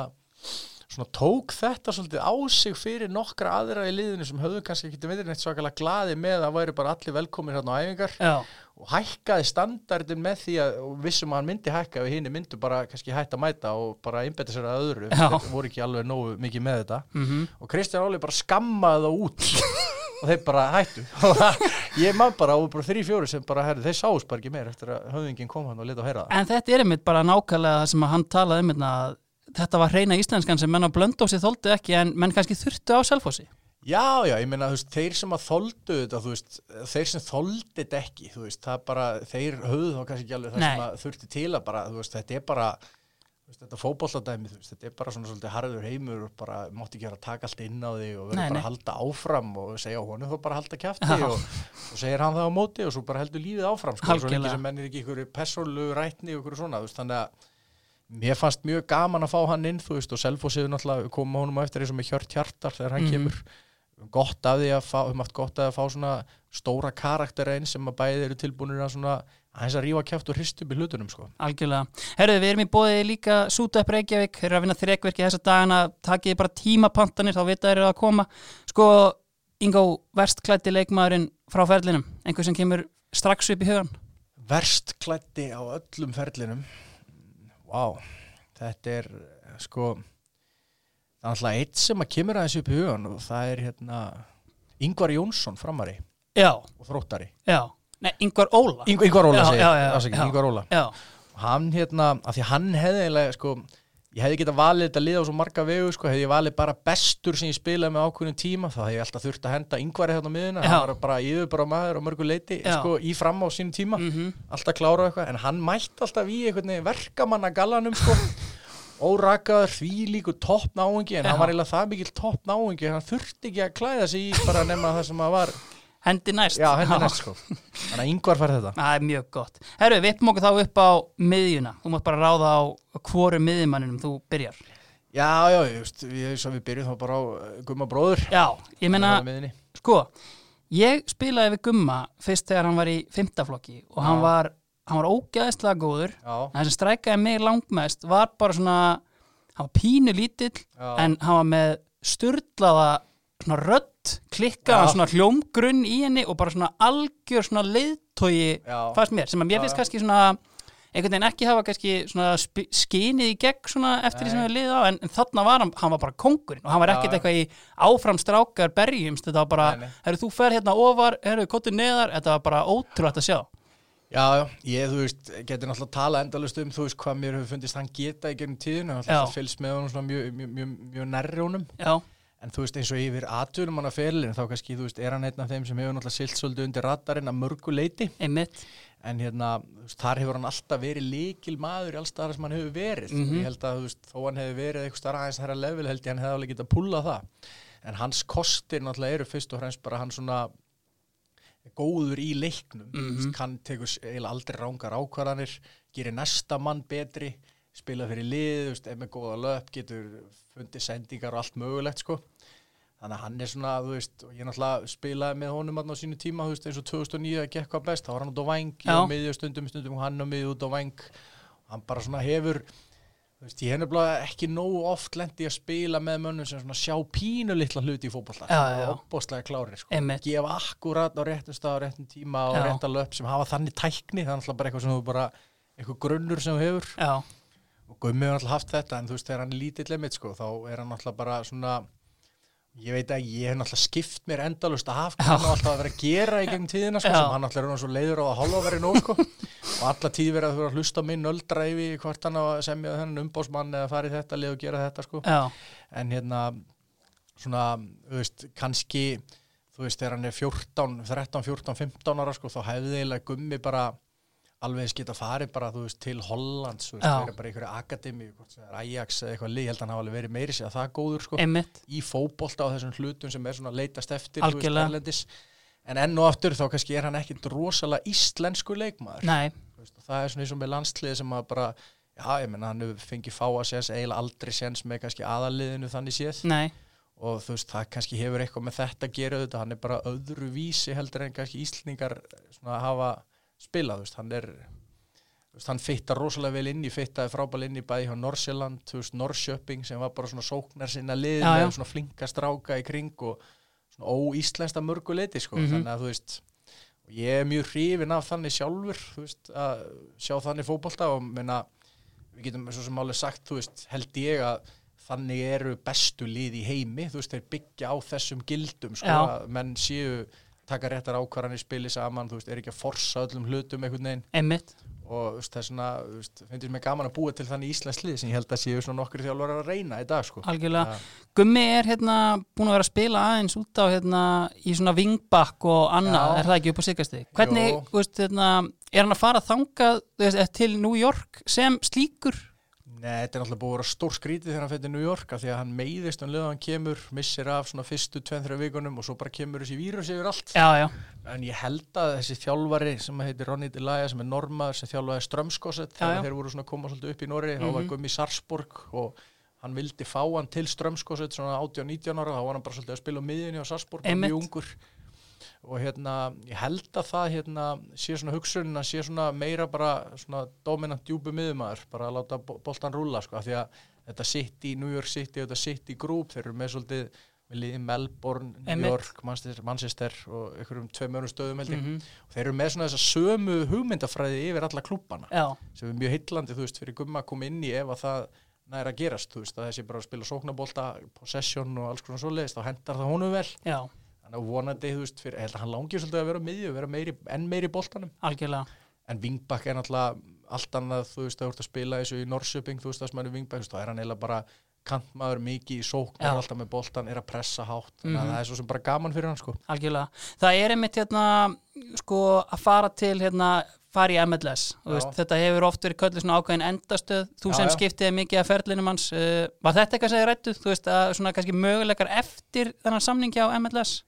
svona tók þetta svolítið á sig fyrir nokkra aðra í liðinu sem höfðu kannski ekki verið neitt svakalega glaði með að væri bara allir velkomin hérna á æfingar. Já, og hækkaði standardin með því að vissum að hann myndi hækka við hinn myndu bara kannski hætta mæta og bara einbetta sér að öðru. Voru ekki alveg nógu mikið með þetta. Mhm, og Kristján Óli bara skammaði það út *laughs* og þeir bara hættu. *laughs* Ég man bara og bara þrý fjóri sem bara herri, þeir sáust bara ekki meir eftir að höfðingin kom hann og leta að heyra það. En þetta er einmitt bara nákvæmlega það sem hann talaði um hérna, þetta var reyna íslenskan sem menn á blöndósi þóldu ekki en menn kannski þurftu á Selfossi. Já, já, ég meina, þú veist, þeir sem að þoldu þetta, þú veist, þeir sem þoldi þetta ekki, þú veist, það bara, þeir höfðu þá kannski ekki alveg það Nei. sem að þurfti til að bara, þú veist, þetta er bara, þetta fótbolladæmi, þú veist, þetta er bara svona svolítið harður heimur og bara, mátti ekki vera að taka allt inn á því og verður bara að halda áfram og segja honum þá bara að halda kjafti Já. og, og segir hann það á móti og svo bara heldur lífið áfram, sko, svo lengi sem mennir ekki ykkur persónlu rætni og ykkur svona, þú veist, þannig að mér fannst mjög gaman að fá hann inn, þú veist, og hefur náttúrulega komið honum á eftir eins og með Hjört Hjartar þegar hann Mhm. kemur gott af því að fá, höfum haft gott af að fá svona stóra karaktera inn sem að bæði eru tilbúinir að svona aðeins að rífa kjátt og hrist upp í hlutunum sko. Algjörlega. Herðu, við erum í bóði líka Súta upp Reykjavík, þeir eru að vinna þrekverki þessa dagana, takið bara tímapantanir, þá vita þeir eru að koma. Sko, Ingo, verstklætti leikmaðurinn frá ferlinum, einhver sem kemur strax upp í hugan. Verst klætti á öllum ferlinum Vá, þetta er sko það er alltaf eitt sem að kemur aðeins upp í hugan og það er hérna Ingvar Jónsson framari Já, og þróttari já. Nei, Ingvar Óla. Ing Ingvar Óla já. Ingvar Óla Já, hann hérna, af því hann hefði eiginlega, sko, ég hefði getað valið þetta lið á svo marga vegu, sko, hefði ég valið bara bestur sem ég spilaði með ákveðnum tíma, þá hefði ég alltaf þurft að henda yngvari hérna á miðuna, Já. hann var bara yfir bara maður og mörgu leiti, sko, í fram á sínum tíma, mm alltaf klára eitthvað, en hann mætti alltaf í einhvern veginn verkamanna gallanum, sko, *laughs* órakaður, því líku topp náungi, en Já. hann var eiginlega það mikill topp náungi, hann þurfti ekki að klæða sig í bara nema það sem að var, Hendi næst já, henni næst, *laughs* sko, þannig að yngvar fær þetta. Það er mjög gott Herru, við uppum okkur þá upp á miðjuna Þú mátt bara ráða á hvoru miðjumanninum þú byrjar Já, já, ég veist, svo við byrjum þá bara á uh, Gumma bróður. Já, ég miðjunni. sko Ég spilaði við Gumma fyrst þegar hann var í fymtaflokki og hann Já. var, hann var ógeðslega góður Já, en það sem strækaði mig langmest var bara svona hann var pínu lítill já, en hann var með sturlaða svona rödd, klikkaða Já. svona hljómgrunn í henni og bara svona algjör svona leiðtogi fannst mér, sem að mér finnst kannski svona einhvern veginn ekki hafa kannski skinið í gegn svona eftir því sem Nei. við liða á en, en þarna var hann, hann var bara kongurinn og hann var ekkert eitthvað í áfram strákar berjumst, þetta var bara, Nei, nei. herru þú fer hérna ofar, herru kottu neðar, þetta var bara ótrúlegt að sjá. Já, ég, þú veist, getur náttúrulega að tala endalust um, þú veist, hvað mér hefur fundist hann geta í gegnum tíðinu, alltaf fylgst með honum svona mjög, mjög, mjög, mjög nærri honum, Já, en þú veist, eins og yfir atvinnum hann að ferlinu, þá kannski, þú veist, er hann einn af þeim sem hefur náttúrulega silt svolítið undir radarinn að mörgu leiti, einmitt en hérna, veist, þar hefur hann alltaf verið líkil maður í alls staðar sem hann hefur verið, Mhm. ég held að, þú veist, þó hann hefur verið eitthvað starra aðeins þærra level, held ég hann hefði alveg getað að púla það, en hans kostir náttúrulega eru fyrst og fremst bara hann svona góður í leiknum mm. -hmm. kann tekur eiginlega aldrei rángar ákvarðanir gerir næsta mann betri spila fyrir lið, ef með góða löp getur fundið sendingar og allt mögulegt sko. Þannig að hann er svona, veist, og ég náttúrulega spilaði með honum á sínu tíma, veist, eins og 2009 að gekk hvað best, þá var hann út á Já. á miðju stundum, stundum hann á miðju út á væng hann bara svona hefur veist, ég hef nefnilega ekki nógu oft lendi að spila með mönnum sem svona sjá pínu litla hluti í já, já. opbóðslega klárir sko. Gefa akkurat á réttum stað á réttum tíma og Já. rétta löp sem hafa þannig tækni það er alltaf bara eitthvað bara eitthvað grunnur sem þú hefur. Já, og Gummi hefur alltaf haft þetta en þú veist þegar hann er lítill emitt sko þá er hann alltaf bara svona ég veit að ég hef alltaf skipt mér endalust af hvað hann alltaf að vera að gera í gegnum tíðina sko Já. sem hann alltaf er hann svo leiður á að hálfa verið nóg sko. Og alla tíð verið að þú verið að hlusta minn öldra yfir hvort hann á að semja þennan umbósmann eða fara í þetta lið og gera þetta sko. Já, en hérna svona, þú veist, kannski þú veist, þegar hann er 14 13, 14, 15 ára sko, þá hefði eiginlega gummi bara alveg eins geta farið bara, veist, til Hollands Já. verið bara í einhverju akademi er Ajax eða eitthvað lið, ég held að hann hafa verið meiri sér að það góður, sko, einmitt. í fótbolta á þessum hlutum sem er svona leitast eftir, veist, en enn og aftur þá kannski er hann ekkit rosalega íslensku leikmaður. Veist, og það er svona eins og með landsliði sem að bara já, ég menna, hann fengið fá að séns eiginlega aldrei séns með kannski aðaliðinu þannig séð. Nei, og þú veist, það kannski hefur eitthvað með þetta að gera þetta, hann er bara öðru vísi heldur en kannski Íslendingar svona hafa spilað, þú veist, hann er veist, hann fittar rosalega vel inn í fittaði frábæl inn í bæði hjá Norsjöland, Norrköping sem var bara svona sóknar sinna lið Já, já. með svona flinka stráka í kring og svona óíslenska mörguleiti, sko, Mhm. þannig að þú veist og ég er mjög hrifin af þannig sjálfur, veist, að sjá þannig fótbolta og menna, við getum svo sem alveg sagt, veist, held ég að þannig eru bestu lið í heimi þú veist, þeir byggja á þessum gildum sko, menn séu taka réttar ákvarðanir spili saman, þú veist, er ekki að forsa öllum hlutum einhvern veginn einmitt og það er svona, finnst mér gaman að búa til þannig íslensk lið sem ég held að séu svona nokkur þjálfur að reyna í dag sko. Algjörlega, Ja. Gummi er hérna búin að vera að spila aðeins út á hérna í svona vingbakk og annað, er það ekki upp á sigasti? Hvernig, Jó. þú veist, hérna, er hann að fara þangað þú veist, til New York sem slíkur? Nei, þetta er náttúrulega búið að vera stór skrítið þegar hann fyrir New York af því að hann meiðist um leið og hann kemur missir af svona fyrstu 2-3 vikunum og svo bara kemur þessi vírus yfir allt. Já, já, En ég held að þessi þjálfari sem heitir Ronny Delaya sem er normaður sem þjálfaði Strömskosset þegar þeir voru svona að koma svolítið upp í Norri þá Mhm. var Gummi Sarsborg og hann vildi fá hann til Strömskosset svona 18-19 ára þá var hann bara svolítið að spila á miðjunni á Sarsborg mjög ungur og hérna ég held að það hérna sé svona hugsunin að sé svona meira bara svona dominant djúbu miðumæður bara að láta bo- boltan rúlla sko af því að þetta City, New York City og þetta City Group þeir eru með svolítið með liði Melbourne, New. York, Manchester, Manchester og einhverjum tveim örum stöðum held ég. Mhm, og þeir eru með svona þessa sömu hugmyndafræði yfir alla klubbana já, sem er mjög heillandi, þú veist, fyrir gumma að koma inn í ef að það næra að gerast, þú veist, að þessi bara spila sóknabólta, possession og alls konar svoleiðist, þá hendar það honum vel. Já, þannig að vonandi, þú veist, fyrir, held að hann langir svolítið að vera miðju, vera meiri, enn meiri í boltanum algjörlega en Vingbak er náttúrulega allt annað, þú veist, það voru að spila þessu í Norrköping, þú veist, það sem hann er vingbæk þá er hann eiginlega bara kantmaður mikið í sókn Já. er alltaf með boltan, er að pressa hátt Mhm. að það er svo sem bara gaman fyrir hann sko. algjörlega. Það er einmitt hérna, sko, að fara til hérna, fara í MLS. Veist, þetta hefur oft verið köllu svona ákveðin endastöð. Þú Já, sem já. skiptiði mikið af ferlinum hans. Uh, var þetta eitthvað sem þið rættuð? Þú veist, að svona kannski möguleikar eftir þennan samningi á MLS?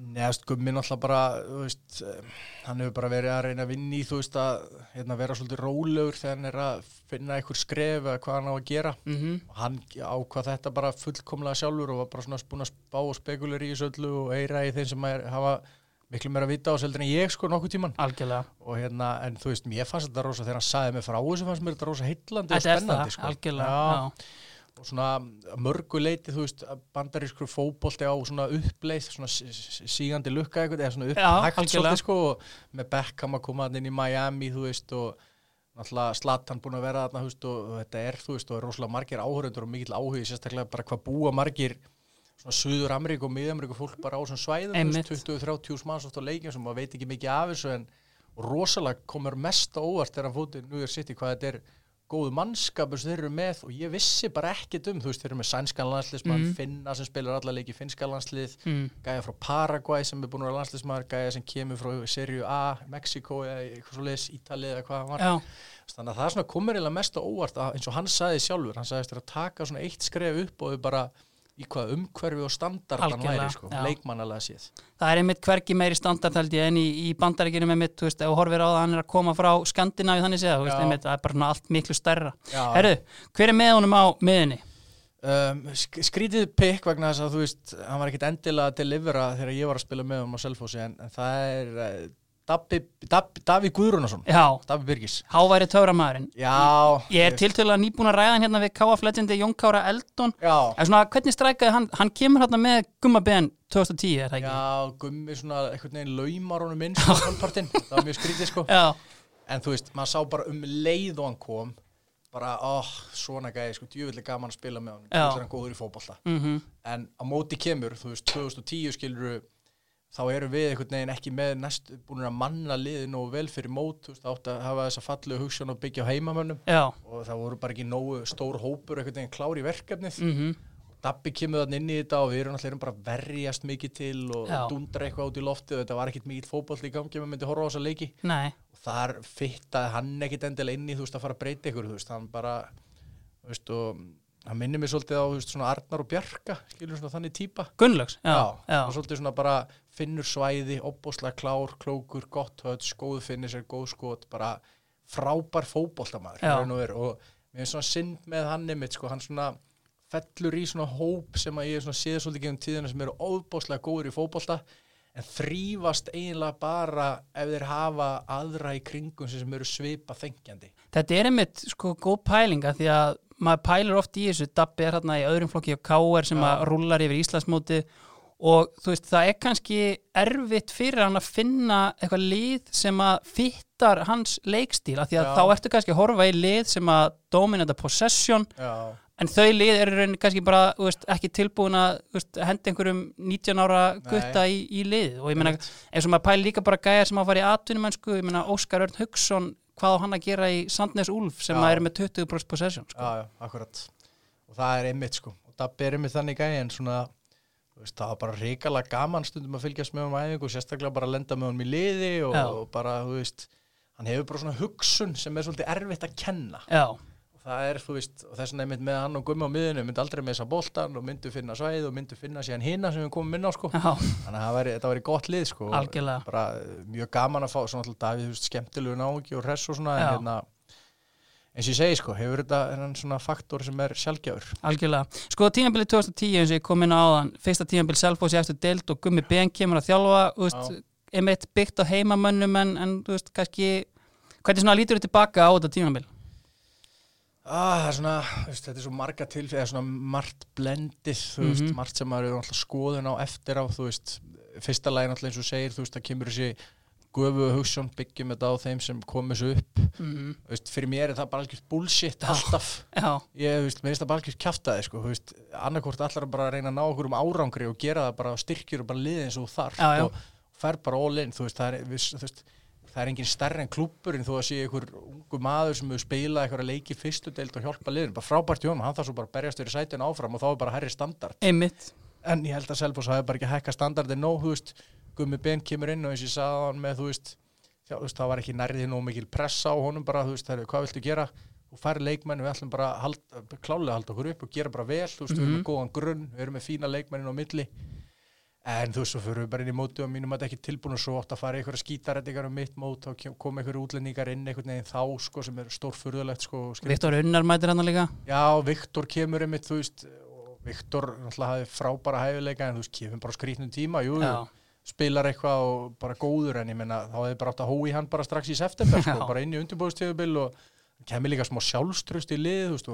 Neða, sko, minn alltaf bara, veist, eh, hann hefur bara verið að reyna að vinna í, þú veist, að hérna, vera svolítið rólegur þegar hann er að finna einhver skref eða hvað hann á að gera. Mm Og hann ákvað þetta bara fullkomlega sjálfur og var bara svona búin að spá og spekulir í þessu öllu og eira í þeim sem er, hafa miklu meira að vita á þessu heldur en ég, sko, nokkuð tíman. Algjörlega. Og hérna, en þú veist, mér fannst þetta rosa, þegar hann sagði mig frá þessu, fannst mér þetta rosa heillandi og spennandi, sko. algjörlega. Já, Já. Og svona að mörgu leiti, þú veist, bandarískur fótbolti á svona uppleið, svona sí- sí- sígandi lukka eitthvað, eða svona upphægt svolítið sko, með Beckham að koma inn í Miami, þú veist, og náttúrulega Zlatan búin að vera þarna, þú veist, og, þetta er, þú veist, og er rosalega margir áhörundur og mikill áhugi, sérstaklega bara hvað búa margir svona Suður Ameríku og Miðameríku fólk bara á svona svæðum, þú Einmitt. veist, 20-30 manns oft á leikjum sem maður veit ekki mikið af þessu en rosalega komur mest á óvart þegar hann fótið New York City hvað þetta er góðu mannskapur sem þeir eru með og ég vissi bara ekkert um, þú veist, þeir eru með sænskan landsliðsmann, Mhm. Finna sem spilar alla leiki finska landslið, Mm. gæja frá Paraguay sem er búin að vera landsliðsmaður, gæja sem kemur frá Serju A, Mexiko eða eitthvað svo leis, Ítalið eða hvað var þannig að það er svona komur eiginlega mest á óvart að, eins og hann sagði sjálfur, hann sagðist þér að taka svona eitt skref upp og þau bara í hvað umhverfi og standard hann Algjörlega, væri, sko, leikmannalega séð Það er einmitt hvergi meiri standard held ég en í, í bandaríkjunum einmitt, þú veist, ef þú horfir á það að hann er að koma frá Skandinavi þannig séð, einmitt, það er bara allt miklu stærra. Herru, hver er með honum á miðunni? Um, sk- skrítið pikk vegna þess að þú veist hann var ekkit endilega að delivera þegar ég var að spila með um á Selfossi en, en það er Dabbi, Daví Guðrunarsson Já, Daví Birgis. Háværi töframæðurinn. Já, Ég er tiltölulega nýbúin að ræða hann hérna við KF Legendi Jón Kára Eldon. Já, En svona, hvernig strækaði hann? Hann kemur hérna með Gumma Ben 2010, er það ekki? já, gummi svona einhvern veginn laumar honum inn *laughs* hálfpartinn, það var mjög skrítið sko. Já, en þú veist, maður sá bara um leið og hann kom bara, óh, svona gæði sko, djúvillig gaman að spila með hann hann góður í fótbolta. Mhm, en á móti kemur, þú veist, 2010 skilur þá erum við einhvern veginn ekki með næst, búin að manna liði nógu vel fyrir mót, þú veist, átt að hafa þessa fallegu hugsun og byggja á heimamönnum. Já, og það voru bara ekki nógu stór hópur einhvern veginn klár í verkefnið. Mhm, Dabbi kemur þannig inn í þetta og við erum alltaf bara verjast mikið til og Já. dundra eitthvað út í loftið og þetta var ekkit mikið fótboll í gangi maður myndi horfa á þessa leiki. Nei, og þar fittaði hann ekkit endilega inn í þú veist að fara að breyta ykkur þú veist, hann bara þú veist, og hann minnir mig svolítið á veist, svona Arnar og Bjarka þannig típa. Gunnlaugs, já, já, og svolítið svona bara finnur svæði opbóslega klár, klókur, gott höts góð finnir sér, góð skot bara frábær raun og, mér er svona synd með hann einmitt sko, hann svona fellur í svona hóp sem að ég svona séð svolítið gegn tíðina sem eru óbóslega góður í fótbolta en þrýfast eiginlega bara ef þeir hafa aðra í kringum sem eru svipa þengjandi. Þetta er einmitt sko góð pælinga því að maður pælir oft í þessu. Dabbi er hérna í öðrum flokki og K.R. sem að rúlar yfir Íslandsmóti og þú veist það er kannski erfitt fyrir hann að finna eitthvað lið sem að fittar hans leikstíl af því að Já. þá ertu kannski að horfa í lið sem að dominata possession. Já, en þau lið eru kannski bara veist, ekki tilbúin að veist, henda einhverjum 19 ára gutta í, í lið og ég meina eins og maður pæli líka bara gæjar sem að fara í atvinnumennsku, ég meina Óskar Örn Hugson hvað á hann að gera í Sandnes Úlf sem að er með 20% possession sko. já, já, akkurat. Og það er einmitt sko. Og Dabbi er einmitt þannig gæði en svona veist, það var bara ríkalega gaman stundum að fylgjast með á æfingu og sérstaklega bara að lenda með honum í liði og, og bara, þú veist hann hefur bara svona hugsun sem er svolítið erfitt að kenna. Já, það er, þú veist, og þess vegna einmitt með hann og gummi á miðinu, myndi aldrei með þessa boltan og myndi finna svæð og myndi finna síðan hina sem við komum inn á sko já, þannig að það væri, þetta væri gott lið sko Algjörlega. bara eh, mjög gaman að fá svona alltaf Davíð, þú veist, skemmtilegu náungi og hress og svona en Já. hérna eins og ég segi sko, hefur þetta hann svona faktor sem er sjálfgjafur algjörlega Sko tímabilið 2010 eins og ég kom inn á áðan fyrsta tímabil Selfoss í eftir deild og Gummi Ben kemur að þjálfa þú veist, einmitt byggt á heimamönnum en, en þú veist, kannski hvernig svona lítur þið tilbaka á þetta tímabil? Ah, það er svona, veist, þetta er svo marga tilfæði, svona margt blendið, þú veist, Mhm. margt sem maður er alltaf skoðun á eftir á, þú veist, fyrsta lagi náttúrulega eins og segir, þú veist, það kemur þessi gufu hugssjón, byggjum þetta á þeim sem komið svo upp, Mm þú veist, fyrir mér er það bara algjört bullshit alltaf, Já, ég, veist, mér finnst það bara algjört kjaftaði, sko, annarkvort allar bara að reyna að ná okkur um árangri og gera það bara styrkjur og bara liði eins og þú þarf Já, og fer bara all in, þú veist, það er, við, þú veist, það er engin stærri en klúpur en þó að sé einhver ungu maður sem hefur spilað eitthvað að leiki fyrstu deild og hjálpa liðin, bara frábært hjá hann, hann þarf svo bara að berjast fyrir sætun áfram og þá er bara herri standard. Einmitt. En ég held að Selfoss hafi bara ekki hækka standardin nóg, þú veist, Gummi Ben kemur inn og eins og ég sagði hann með, þú veist, já, þú veist það var ekki nærðið nóg mikil pressa á honum bara, þú veist, herri, hvað viltu gera? Og færi leikmenn, við ætlum bara að halda, klálega að halda okkur upp og gera bara vel, þú veist, við erum með góðan grunn, við erum með fína leikmennin á milli en þú veist, svo fyrir við bara inn í móti og mínum að ekki tilbúin og svo átt að fara í einhverja skítarættingar um mitt mót og kom einhverju útlendingar inn einhvern veginn þá, sko, sem er stórfurðulegt, sko. Viktor Unnar mætir hann líka Já, Viktor kemur einmitt, þú veist, Viktor náttúrulega hafði frábæra hæfileika en þú veist, kemur bara skrítnum tíma, jú, spilar eitthvað og bara góður en ég menna, þá hefði bara átt að hói hann bara strax í september, sko, Já. bara inn í undirbúðstíðubil og kemur líka smá sjálfströst í lið, þú veist,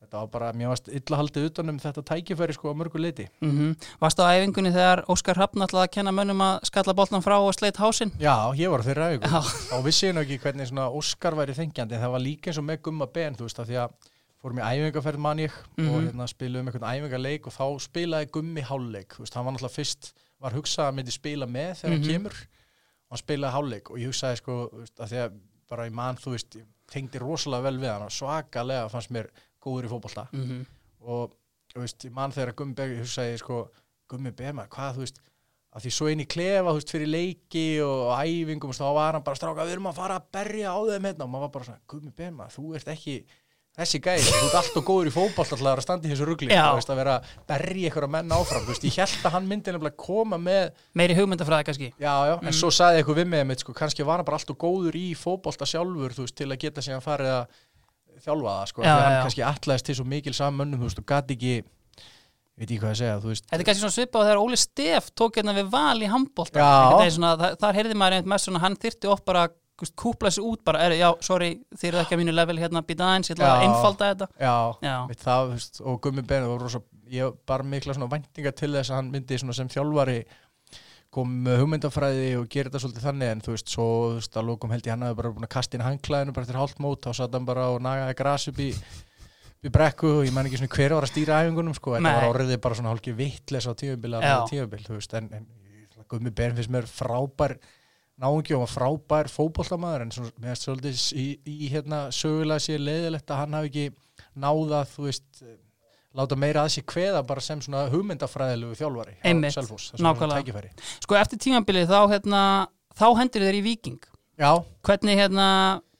þetta var bara, mér varst illa haldið utanum þetta tækifæri, sko, á mörgu leiti. mm Varst á æfingunni þegar Óskar Hrafn ætlaði að kenna mönnum að skalla boltan frá og sleit hásinn? Já, ég var þeirra æfingu og vissi ég nú ekki hvernig svona Óskar væri þengjandi en það var líka eins og með gumma ben þú veist að því að fórum í æfingarferð mann ég og Mhm. hérna spilum einhvern æfingarleik og þá spilaði gummi hálfleik þú veist, hann var náttúrulega fyrst, var hugsað að myndi spila með þegar Mhm. hann kemur hann spilaði hálfleik og ég hugsaði sko bara í mann, þú veist tengdi rosalega vel við hann og svakalega fannst mér góður í fótbolta. Mm -hmm. og veist, mann þegar Gummi Berg hugsaði sko, Gummi Berg, hvað þú veist að því svo inn í klefa, veist, fyrir leiki og, og æfingum, veist, þá var hann bara stráka, við erum að fara að berja á þeim hérna. Og maður var bara svona, Gummi Berg, þú ert ekki þessi gæði, þú ert alltaf góður í fótboll alltaf að standa í þessu veist, að vera að berja ykkur að menna áfram, veist, ég held að hann myndi nefnilega koma með, Meiri hugmyndafræði kannski. Já, já, en svo saði eitthvað við mig, einmitt, sko, kannski var hann bara alltaf góður í fótbolta sjálfur, veist, til að geta síðan farið að þjálfa það, sko, því að hann kannski ætlaðist til svo mikil sammönnum, þú veist, og gati ekki veit ég hvað að segja, þú veist. Þetta er kannski svona svipað þegar Óli Steff tók hérna við val í handbólta þar, þar heyrði maður einmitt mest svona hann þyrti oft bara kúpla sig út bara, er, já, sorry, þið eru ekki að mínu level hérna býta aðeins, ég ætla að einfalda þetta. Já, Já. Mitt það, þú veist, og Gummi Ben og rosa, ég bara mikla svona væntinga til þess að hann myndi svona sem þjálfari kom með hugmyndafræði og gera þetta svolítið þannig en þú veist, svo þú veist, að lókum held ég hann hafi bara búin að kasta inn hangklæðinu bara eftir hálft mót, þá satt hann bara og nagaði gras upp í, í brekku og ég man ekki svona hver var að stýra æfingunum sko, þetta Nei. var orðið bara svona hálfgeð vittles á tímabil Já. tímabil, þú veist, en, en Gummi Ben finnst mér frábær náungi og frábær fótboltamaður en svona, mér finnst svolítið í, í hérna sögulega sér leiðilegt að hann hafi ekki náða, þú veist láta meira að sér kveða bara sem svona hugmyndafræðilegu þjálfari Einmitt, Selfoss, nákvæmlega. Sko eftir tímabilið þá hérna þá hendur þeir í Viking Já, hvernig hérna,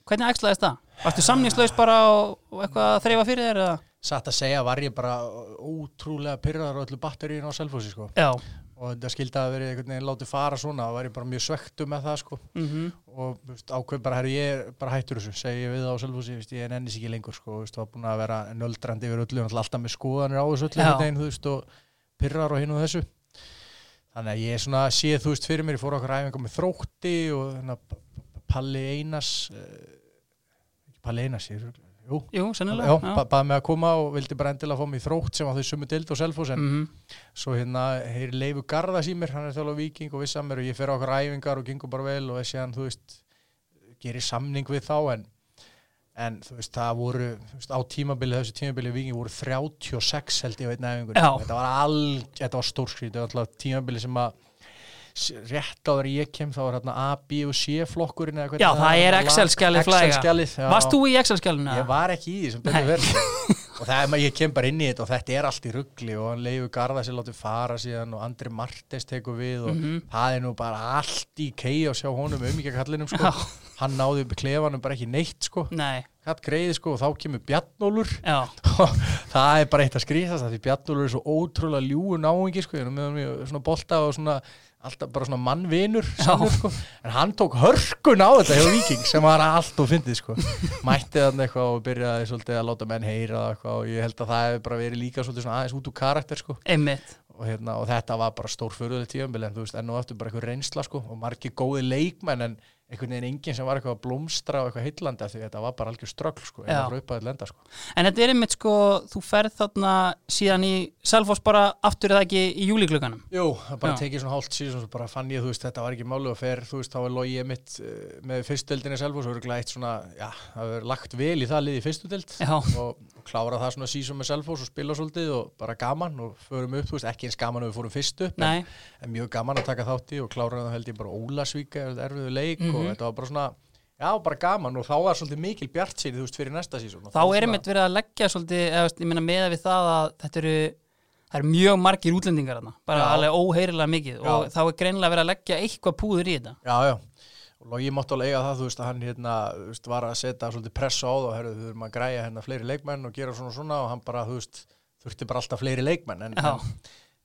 hvernig æxlaðist það? Varstu samningslaus bara og, eitthvað að þreifa fyrir þér satt að segja var ég bara ótrúlega pyrraðar á öllu batteríun á Selfossi sko. Já og þetta skildi að verið einhvern veginn látið fara svona og ég bara mjög svektu með það sko. Mm og þú veist, ákveð bara, herru, ég er bara hættur þessu segi ég við á veist, ég nennis ekki lengur sko, veist, var búin að vera nöldrandi yfir öllu, alltaf með skoðanir á þessu öllu veginn, veist, og pyrrar og hinn og þessu. Þannig að ég svona sé þú veist fyrir mér, ég fór okkur æfingar með þrótti og þannig að Palli Einars eh, Palli Einars, ég er jú, Jú, sennilega já, ba mig að koma og vildi bara endilega fá mig þrótt sem á þau sumu dild og Selfoss en Mhm. svo hérna heyri Leifu Garðas í mér, hann er þjóðlega viking og viss að mér og ég fer á okkur æfingar og gengur bara vel og þessi hann, þú veist, gerir samning við þá en, en þú veist, það voru, veist, á tímabili þessu tímabili viking voru 36 held ég æfingur, Já. þetta var var stórskrít, þetta var tímabili sem að rétt á þegar ég kem þá var hérna A, B og C flokkurinn eða hvernig Já, það er var. Excel-skjalið já. Varst þú í Excel-skjáluna? Ég var ekki í því sem betur verið *laughs* og það er maður, ég kem bara inn í þetta og þetta er allt í ruggli og hann leiður Garða sér látið fara síðan og Andri Martes tekur við og Mhm. það er nú bara allt í kei og sjá honum um ekki kallinum sko. Hann náði upp í klefanum bara ekki neitt sko. Nei, hatt greiði sko og þá kemur Bjarnólur og það er bara eitt að skrýðast því Bjarnólur er svo ótrúlega ljúu náingi sko, nú með hann svona bolta og svona alltaf bara svona mannvinur sko. en hann tók hörkun á þetta hjá Viking sem var allt og fyndið sko. mætti þannig eitthvað og byrjaði svolítið að láta menn heyra eitthvað og ég held að það hefur bara verið líka svolítið svona aðeins út úr karakter sko. og, hérna, og þetta var bara stór fyrirlega tíðanbili en þú veist enn og eftir bara eitthvað reynsla sko, og margir góði leikmenn en einhvern veginn enginn sem var eitthvað að blómstra og eitthvað heillandi af því þetta var bara algjör ströggl sko, eða frá uppaðið lenda sko. En þetta er einmitt sko, þú ferð þarna síðan í Selfoss bara aftur eða ekki í júliklökanum. Jú, það bara Já. tekið svona hálft síðan og bara fann ég, þú veist, þetta var ekki máli og fer, þú veist, þá er logið mitt uh, með fyrstudeldinni sjálf og er eitt svona, já, það er lagt vel í það liði fyrstudeld Já, og, klára það svona sísum með Selfoss og spila svolítið og bara gaman og förum upp, þú veist, ekki eins gaman að við fórum fyrst upp, en, en mjög gaman að taka þátt í og klára það held ég bara Ólasvíka, erfiðu leik Mhm. Og þetta var bara svona, já, bara gaman og þá var svolítið mikil bjart síði, þú veist, fyrir næsta sísón. þá er einmitt verið að leggja svolítið, eða, veist, ég meina með við það að þetta eru, það eru mjög margir útlendingar þarna, bara Já. alveg óheyrilega mikið Já. og þá er greinilega verið að leggja eitthvað púður í þetta. Já, já, og Logi mátti alveg eiga það, þú veist, að hann hérna, veist, var að setja svolítið pressa á það þú þurfum að græja hérna fleiri leikmenn og gera svona og svona og hann bara, þú veist, þurfti bara alltaf fleiri leikmenn en, en,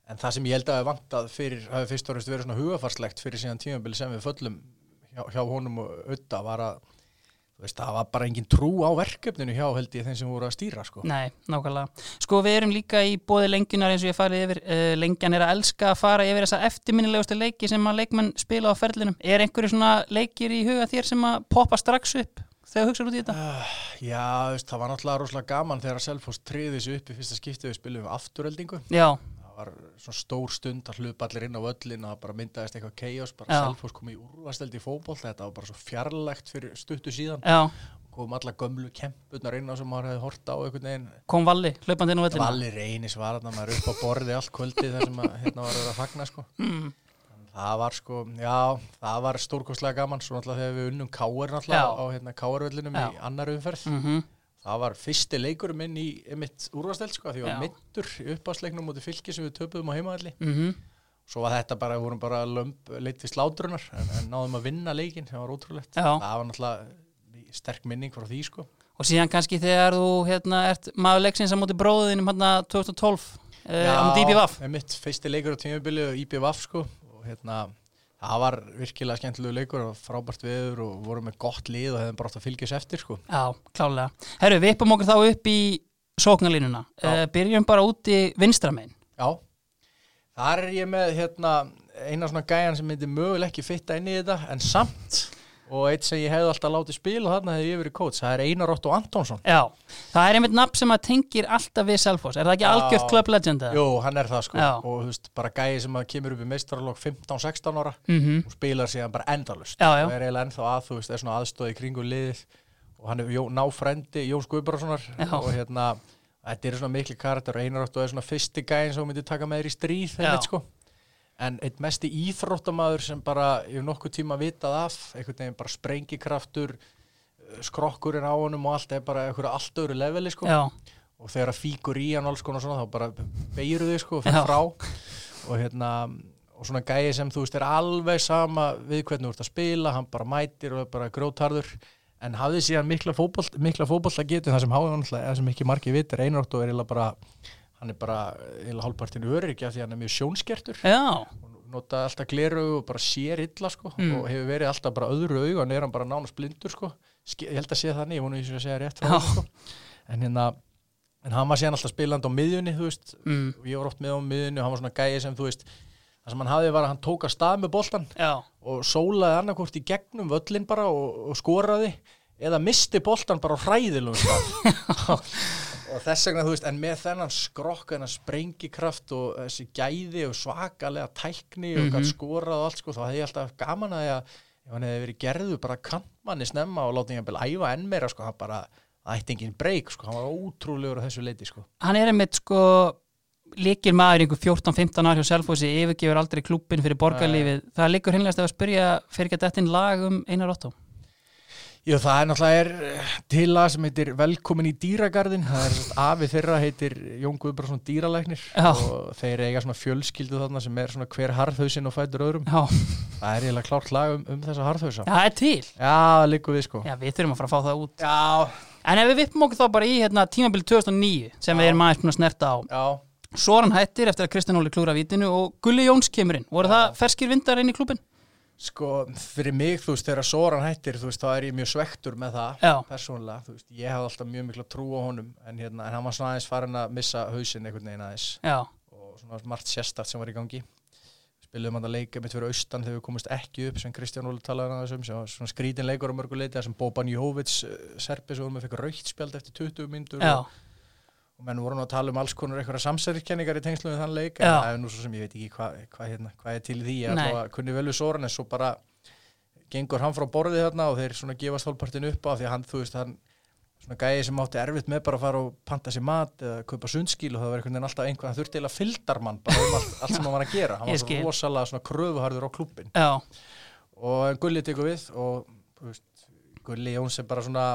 en það sem ég held að hafi vantað fyrir, hafi fyrst og reynst verið svona hugafarslegt fyrir síðan tímabili sem við föllum hjá, hjá honum og auða var að, veist, það var bara engin trú á verkefninu hjá held ég þeim sem voru að stýra, sko. Nei, nákvæmlega. Sko við erum líka í bóði lengjunar eins og ég farið yfir, uh, lengjan er að elska að fara yfir þessa eftirminnilegustu leiki sem að leikmenn spila á ferlinum. Er einhverju svona leikir í huga þér sem að poppa strax upp þegar hugsaður út í þetta? Uh, já, veist, það var náttúrulega rosalega gaman þegar Selfoss triði þessu upp í fyrsta skiptið við spilum við afturöldingu Já, var svona stór stund að hlupa allir inn á völlin og það bara myndaðist eitthvað chaos bara Já. Selfoss kom í úrvasteldi í fótboll þetta var bara svo fjarlægt fyrir stuttu síðan já, kom alla gömlu kempurnar inn á sem maður hefði horta á einhvern veginn kom Valli, hlaupandi inn á vellinu. Valli reynis var þarna maður upp á borði allt kvöldi þar sem að, hérna var að fagna sko. Mm, það var sko, já, það var stórkostlega gaman svo náttúrulega þegar við unnum káir náttúrulega Já. á hérna káirvellinum í annar umferð mm það var fyrsti leikur minn í mitt úrvasteld sko, því ég Já. var mittur uppásleiknum mútið fylki sem við töpuðum á heimaðalli -hmm. Svo var þetta bara, við vorum bara leitt við slátrunar en, en náðum að vinna leikinn, það var ótrúlegt. Já. Það var náttúrulega sterk minning frá því, sko. Og síðan kannski þegar þú hérna, ert maður leiksins á móti bróðinum hérna 2012 uh, á móti IBVF. með mitt fyrsti leikur á tímubili og IBVF, sko. Og hérna, það var virkilega skemmtilegu leikur og frábært viður og vorum með gott lið og hefðum bara átt að fylgjast eftir, sko. Já, klálega. Herru, við uppum okkur þá upp í sóknarlínuna. Já. Uh, byrjum bara út í vinstramein. Já, þar er ég með, hérna, eina svona gæjan sem myndi möguleg ekki fitta inn í þetta, en samt og eitt sem ég hefði alltaf látið spila þarna hefði ég verið kóts, það er Einar Otto Antonsson. Já, það er einmitt nafn sem að tengir alltaf við Selfoss. Er það ekki algjört club legend? Jú, hann er það sko Já. og þú veist, bara gæði sem að kemur upp í meistaralokk 15-16 ára Mhm. og spilar síðan bara endalust Já, já. og er eiginlega ennþá að, þú veist, er svona aðstóði í kringum liðið og hann er jó, náfrændi Jóns Guðbarasonar Já. og hérna, þetta eru svona mikli karakter og Einaráttu er svona fyrsti gæðin sem þú myndir taka með þér í stríð Já. einmitt, sko. En eitt mesti íþróttamaður sem bara, ég hef nokkuð tíma vitað af einhvern veginn bara sprengikraftur eh, skrokkurinn á honum og allt er bara einhverju allt öðru leveli sko. Já, og þegar það fíkur í hann alls konar svona þá bara beiru þau sko og Já. fyrir frá. Og hérna og svona gæi sem þú veist er alveg sama við hvernig þú ert að spila, hann bara mætir og er bara grótarður en hafði síðan mikla að geta það sem háði hann alltaf, eða sem ekki margir vitir einrátt og er bara hann er bara eiginlega hálfpartinu öryrkja því hann er mjög sjónskertur. Nota alltaf gleru og bara sér illa sko. Mm. og hefur verið alltaf bara öðru auga en er hann bara nánast blindur sko. Ég held að sé þannig, ég vonu að ég sé að segja rétt frá því, sko. en hérna en hann var síðan alltaf spilandi á miðjunni mm, og ég var oft með á miðjunni og hann var svona gæi sem þú veist það sem hann hafði var að hann tók að stað með boltan já, og sólaði annarkvort í gegnum völlin bara og, og skoraði eða misti boltan bara hræðilum *laughs* og þess vegna þú veist en með þennan skrokk þennan sprengikraft og þessi gæði og svakalega tækni og mm skorað og allt sko þá hefði ég alltaf gaman að ég að ef hann hefði verið gerðu bara kantmanni snemma og látið hann æfa enn meira sko hann bara ætti engin breyk sko hann var ótrúlegur á þessu leiti sko. Hann er einmitt sko líkir maður einhver 14-15 ár hjá Selfossi yfirgefur aldrei klúppin fyrir borgarlífið. Það líkur hinnlegast að spyrja fyrir ekki að þetta inn lag um Einar Otto Jú, það er náttúrulega er eh, til að sem heitir Velkomin í dýragarðin það er svona afi þeirra heitir Jón Guðbjörnsson dýralæknir Já. og þeir eiga svona fjölskyldu þarna sem er svona hver harðhausinn og fætur öðrum. Já, það er eiginlega klárt lag um, um þessa harðhausa. Já, það er til. Já, liggur við sko. Já, við þurfum að fara að fá það út. Já, en ef við vippum okkur þá bara í hérna, tímabili 2009 sem við Já. erum aðeins búin að snerta á. Já. Soran hættir eftir að Kristján Óli klúra vítinu og Gulli Jóns kemur inn. Voru það ferskir vindar inn í klúbin? Sko, fyrir mig, þú veist, þegar Soran hættir þú veist, þá er ég mjög svektur með það Já. persónulega, þú veist, ég hafði alltaf mjög mikla trú á honum en, hérna, en hann var svona aðeins farin að missa hausinn einhvern veginn aðeins. Já, og svona margt sérstætt sem var í gangi. Spilum hann að leika mitt fyrir austan þegar við komist ekki upp sem Kristján Óli talaði hann þessum sem var svona skrítin leikur á mörguleiti sem Boban Jóvits serbi sem við fekk raukt spjald eftir 20 myndur og, og menn voru nú að tala um alls konar eitthvað samsæriskenningar í tengslu við þann leik en það er nú svo sem ég veit ekki hvað hva, hérna, hva er til því að kunni vel við Soran en svo bara gengur hann frá borðið þarna og þeir svona gefast hálfpartin upp á því að hann, þú veist, hann svona gæði sem átti erfitt með bara að fara og panta sér mat eða kaupa sundskíl og það var einhvern veginn alltaf einhvern hann þurfti eiginlega fylgdarmann bara um allt, allt sem hann var að gera. Hann var svo rosalega svona kröfuharður á klubbin já, og Gulli tekur við og veist, Gulli Jóns er bara svona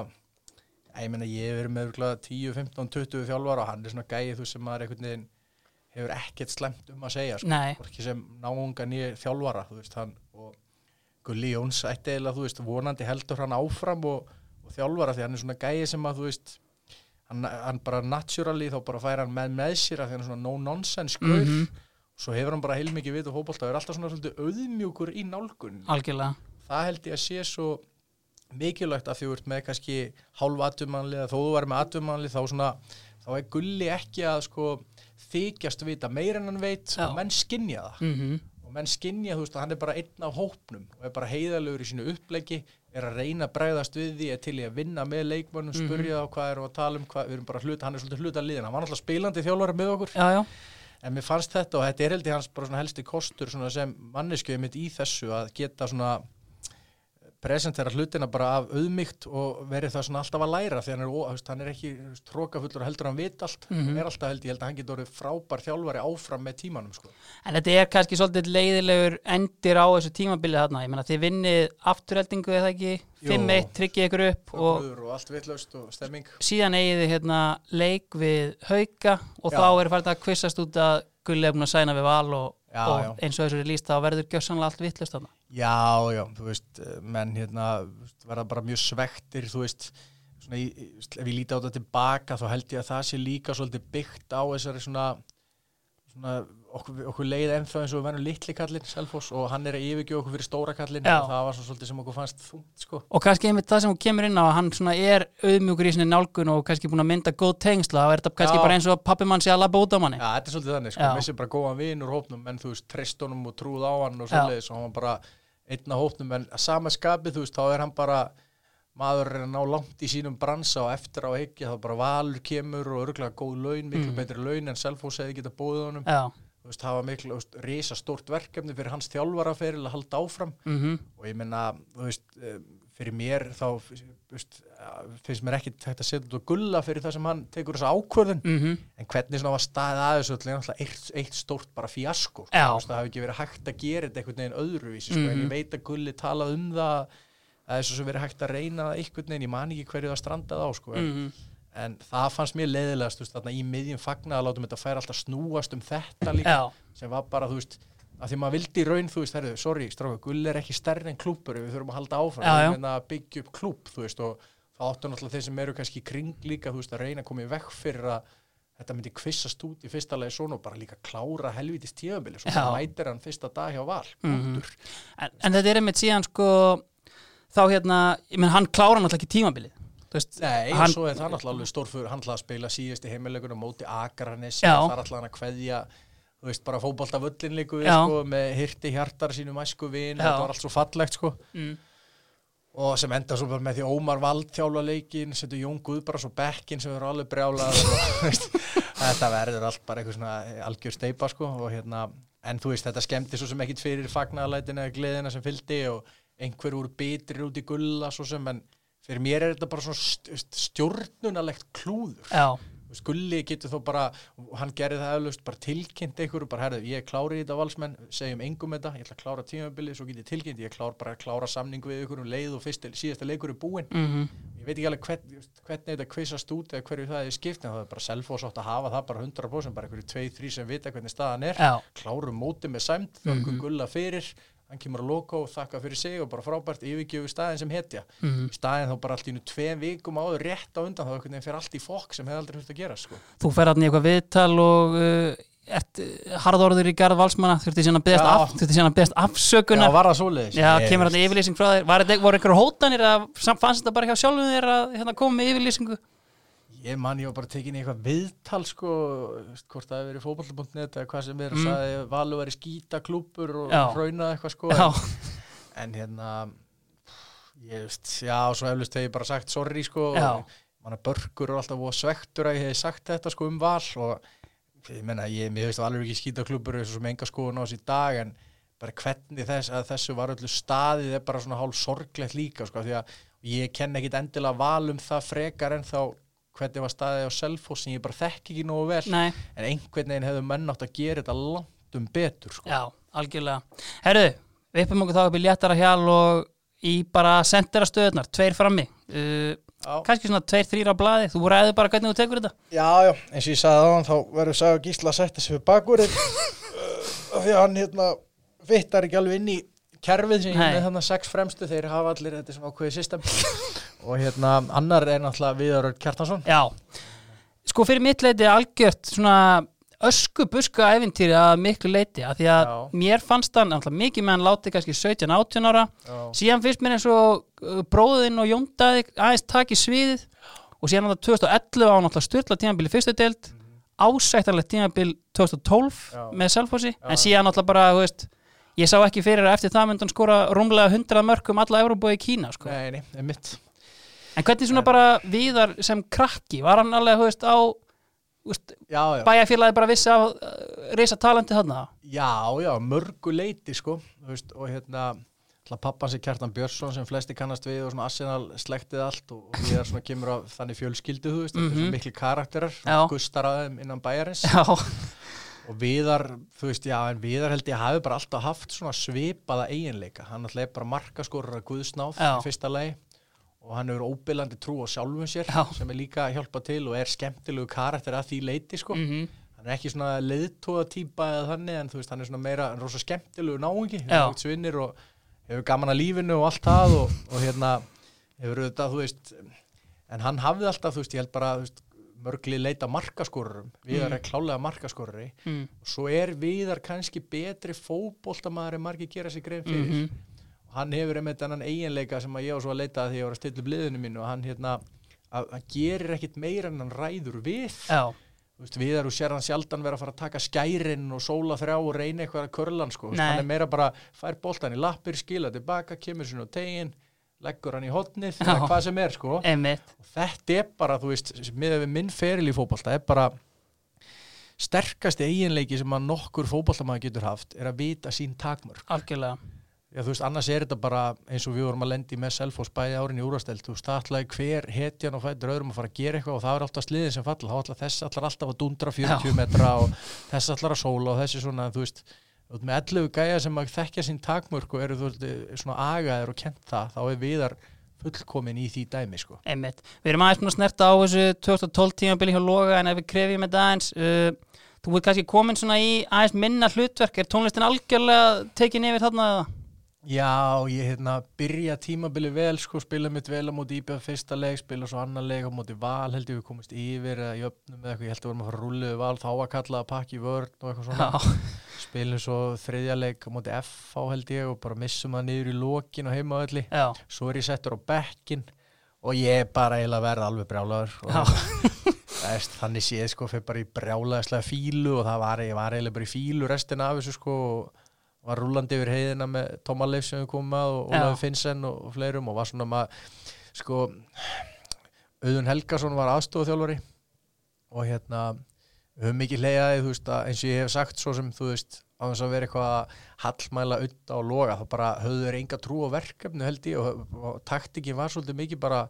ég meina ég verið með örugglega 10, 15, 20 þjálfar og hann er svona gæði þú sem maður einhvern veginn hefur ekkert slemt um að segja sko. hvorki sem náunga nýja þjálfara þú veist hann og Gulli Jóns ætti eiginlega þú veist vonandi heldur hann áfram og, og þjálfara því hann er svona gæði sem að þú veist hann, hann bara naturally þá bara fær hann með með sér að því hann er svona no nonsense gaur Mhm. svo hefur hann bara heilmikið vit og fótbolta og er alltaf svona svolítið auðmjúkur í nálgun algjörlega það held ég að sé svo mikilvægt að því þú ert með kannski hálf atumannli eða þó þú er með atumannli þá svona þá er gulli ekki að sko þykjast vita meir en hann veit Já. og menn skinja það. Mm og menn skinja þú veist að hann er bara einn af hópnum og er bara heiðalegur í sínu uppleggi er að reyna að bregðast við því er til í að vinna með leikmönnum, spurja þá hvað erum við að tala um hvað, við erum bara hluta, hann er svolítið hluta liðin hann var náttúrulega spilandi þjálfari með okkur. Já, já, En mér fannst þetta og þetta er held ég hans bara helsti kostur sem manneskjöðu mitt í þessu að geta svona presentera hlutina bara af auðmygt og verið það svona alltaf að læra því hann er, ó- hann er ekki trókafullur og heldur hann vit allt Mhm. hann er alltaf held ég held að hann getur orðið frábær þjálfari áfram með tímanum sko. en þetta er kannski svolítið leiðilegur endir á þessu tímabilið þarna, ég meina þið vinnið afturheldingu eða ekki, Jú. 5-1 tryggið ykkur upp og og, og allt vitlaust og stemming síðan eigið þið hérna leik við hauka og Já. þá er farin að kvissast út að búin að sæna við val og, Já, og já. eins og þessu er líst þá verður gjössanlega allt vittlust þarna Já, já, þú veist, eh, menn hérna verða bara mjög svektir, þú veist, svona, í- ef ég líti á þetta tilbaka þá held ég að það sé líka svolítið byggt á þessari svona, svona okkur, okkur leið ennþá eins og við verðum litli kallinn, Selfoss, og hann er að yfirgjóða okkur fyrir stóra kallinn, Já. og það var svo svolítið sem okkur fannst þungt, sko. og kannski einmitt það sem hún kemur inn á að hann er auðmjúkur í sinni nálgun og kannski búin að mynda góð tengsla þá er þetta kannski Já. bara eins og pappi mann sé að labba út á manni Já, þetta er svolítið þannig, sko, missi bara góðan vin úr hópnum, en þú veist, treyst honum og trúð á hann og svoleiðis, og hann bara einn af hópnum, en að sama skapið, þú veist, þá er hann bara maður er að ná langt í sínum bransa og eftir á ekki þá bara valur kemur og örgulega góð laun, miklu Mm. betri laun en Selfoss hefði geta bóðið honum Já, veist, var miklu, þú veist, risa stórt verkefni fyrir hans þjálfaraferil að halda áfram mhm, og ég menna, þú veist eh, fyrir mér þá veist, finnst mér ekki hægt að setja út og gulla fyrir það sem hann tekur þessa ákvörðun mhm en hvernig svona var staðið að er náttúrulega eitt, eitt stórt bara fjasko sko. Já. Þú veist, það hafi ekki verið hægt að gera þetta einhvern veginn öðruvísi sko. en Mhm. ég veit að Gulli talað um það að þessu sem verið hægt að reyna það einhvern veginn, ég man ekki hverju það strandaði á sko. en, mhm. En það fannst mér leiðilegast þú veist, þarna í miðjum fagna að látum þetta færa alltaf snúast um þetta líka Já, sem var bara, þú veist, að því maður vildi í raun, þú veist, herru, sorry, stráka, Gulli er ekki stærri en klúpur, við þurfum að halda áfram hérna að byggja upp klúb, þú veist, og það áttu náttúrulega þeir sem eru kannski kring líka, þú veist, að reyna að koma í vekk fyrir að þetta myndi kvissast út í fyrsta lagi svona og bara líka klára helvítist tíðabili, svo mætir hann fyrsta dag hjá val, Mhm. punktur. en, en þetta er einmitt síðan sko þá hérna, ég menn hann klára náttúrulega ekki tímabilið veist, Nei, og hann, svo er það náttúrulega alveg stórfur, hann ætlaði að spila síðast í heimilegunum móti Akranes, það er alltaf hann að kveðja þú veist, bara líku við, Já. sko, með hirti hjartar sínum æsku vin, þetta var allt svo fallegt, sko. Mm, og sem enda svo bara með því Ómar Vald þjálfa leikin, setur Jón Guðbara svo bekkin sem eru alveg brjálað og, *laughs* þetta verður allt bara eitthvað svona algjör steipa sko og hérna en þú veist þetta skemmti svo sem ekkit fyrir fagnaðalætina eða gleðina sem fylgdi og einhver voru bitrir út í gulla svo sem en fyrir mér er þetta bara svona st- st- stjórnunalegt klúður. Já, Gulli getur þó bara, hann gerði það eflaust, bara tilkynnt einhverju, bara herðu, ég klári þetta valsmenn, segjum engum þetta, ég ætla að klára tímabilið, svo get ég tilkynnt, ég klár bara að klára samningu við ykkur um leið og fyrst, síðasta leikur er búinn. mhm, Ég veit ekki alveg hvern, hvernig þetta kvissast út eða hverju það er skipt, en það er bara selfos átt að hafa það bara 100%, bara einhverju tveið, þrý sem vita hvernig staðan er, já, klárum móti með sæmt, þörgum Mhm. Hann kemur að loka og þakka fyrir sig og bara frábært yfirgjöfu staðin sem hetja. mhm Í staðin þá bara allt í nú tveim vikum áður rétt á undan þá einhvern veginn fyrir allt í fokk sem hefði aldrei þurft að gera sko. þú fer hann í eitthvað viðtal og uh, ert uh, harðorður í garð valsmanna þurfti síðan að beðast, afsökunar Já, var það svoleiðis? Já, Ég kemur hann yfirlýsing frá þér Var þetta, voru einhverju hótanir að fannst þetta bara hjá sjálfum þér að hérna, koma með yfirlýsingu? Ég man, ég var bara tekin í eitthvað viðtal sko, hvort það hefur verið fótballta.net eða hvað sem er Mm. að sagði Valur væri skítaklúpur og Já. raunað eitthvað sko Já, en hérna ég veist, já, svo eflust hef ég bara sagt sorry sko, manna börkur og alltaf voða svektur að ég hef sagt þetta sko um val og ég menna, ég, veist Valur ekki skítaklúpur eins og sem enga skoðun á þessi dag en bara hvernig þess að þessu var öllu staðið er bara svona hálf sorglegt líka sko, því að ég kenn ekkit endilega val um það frekar en þá hvernig var staðið á Selfoss sem ég bara þekki ekki nógu vel. Nei, en einhvern veginn hefur menn átt að gera þetta langt um betur sko. já, algjörlega. Herðu, við uppum okkur þá upp í léttara hjal og í bara sendera stöðunar, tveir frammi. Uh, kannski svona tveir, þrýra á blaði. Þú ræður bara hvernig þú tekur þetta? Já, já, eins og ég sagði á hann þá verður Saga Gísla að setja sig við bakurinn af *laughs* því að hann hérna vittar ekki alveg inn í kerfið sem ég er með þannig sex fremstu þeir hafa allir þetta sem ákveðið system. *laughs* Og hérna annar er náttúrulega Viðar Örn Kjartansson. Já, sko fyrir mitt leiti algjört svona ösku buska æfintýri að miklu leiti að því að Já. mér fannst hann mikið með hann látið kannski 17-18 ára. Já. síðan fyrst mér eins og uh, bróðinn og Jóndaði aðeins taki sviðið og síðan alltaf 2011 á alltaf styrla tímabili fyrstu deild. Ásættanlegt tímabil 2012 Já. með Selfossi. En síðan alltaf bara, þú veist ég sá ekki fyrir að eftir það myndi hann skora rúmlega 100 mörkum alla Európa í Kína sko. Nei, nei, er mitt En hvernig svona bara viðar sem krakki, var hann alveg, veist, á bæjarfélagi bara vissi af uh, reysa talenti þarna? já, já, mörgu leiti sko, veist, og hérna pappans er Kjartan Björnsson sem flesti kannast við og svona Arsenal slektið allt og, og ég er svona kemur af þannig fjölskyldu þú veist, mm. -hmm. mikli karakterar gustar að þeim innan bæjarins Já, og Viðar, þú veist, já, en Viðar held ég hafi bara alltaf haft svona svipaða eiginleika, hann alltaf er bara markaskorur að Guðsnáð Já. í fyrsta lei og hann hefur óbillandi trú á sjálfum sér Já. sem er líka að hjálpa til og er skemmtilegu karakter að því leiti sko mhm, hann er ekki svona leiðtóða típa eða þannig en þú veist, hann er svona meira, hann er rosa skemmtilegu náungi, Já. hefur svinnir og hefur gaman að lífinu og allt það og, og hérna, hefur auðvitað, þú veist en hann hafði alltaf, þú veist, ég held bara þú veist, mörgli leita markaskorurum Viðar Mm. er klálega markaskoruri mm, og svo er Viðar kannski betri fótboltamaður en margir gera sig grein fyrir. Mhm, og hann hefur einmitt þennan eiginleika sem að ég á svo að leita að því ég var að stilla upp liðinu mínu og hann hérna að, að gerir ekkit meira en hann ræður við. Já, veist, Viðar og sér hann sjaldan vera að fara að taka skærin og sóla þrjá og reyna eitthvað að körlan sko. Hann er meira bara fær boltan í lappir, skila tilbaka kemur sinni á tegin, leggur hann í hotnið Já. eða hvað sem er sko. og þetta er bara, þú veist, við minn feril í fótbolta, er bara sterkasti eiginleiki sem að nokkur fótboltamaður getur haft er að vita sín takmörk. algjörlega, Já, þú veist, annars er þetta bara eins og við vorum að lendi með Selfoss bæði árin í úrasteld, þú veist, það ætlaði hver hetjan og fættur öðrum að fara að gera eitthvað og það er alltaf sliðin sem falla, þá ætla þess alltaf að dundra 40 Já. metra og þess ætlar að sóla og þessi svona, þú veist, veist með 11 gæja sem að þekkja sín takmörk og eru þú veist, svona agaðir og kent það, þá er viðar fullkomin í því dæmi, sko. einmitt. Við erum aðeins búin að snerta á þessu 2012 tímabili hjá Loga en ef við krefjum þetta aðeins, uh, þú ert kannski komin svona í aðeins minna hlutverk, er tónlistin algjörlega tekin yfir þarna eða? Já, ég hérna byrja tímabili vel, sko, spila mitt vel á móti íbjöð fyrsta leik, spila svo annan leik á móti val, held ég við komist yfir eða jöfnum eða eitthvað, ég held að við vorum að fara rúlluðu val, þá var kallað að pakka í vörn og eitthvað svona. Spilum svo þriðja leik á móti FH held ég og bara missum það niður í lokin og heimaðalli, já, svo er ég settur á bekkin og ég er bara eiginlega verða alveg það er þannig séð sko fyrir bara í brjálaðislega fílu og það var, var eiginlega bara í fílu restina af þessu sko og var rúlandi yfir heiðina með Tóma Leif sem við komum að og Já. Ólafur Finnsen og, fleirum og var svona maður sko Auðun Helgason var aðstofþjálfari og hérna við höfum mikið leiðaði, þú veist, að eins og ég hef sagt svo sem, þú veist, á þess að vera eitthvað að hallmæla utta og loga, þá bara höfðu þeir enga trú á verkefnu held ég og, og taktikin var svolítið mikið bara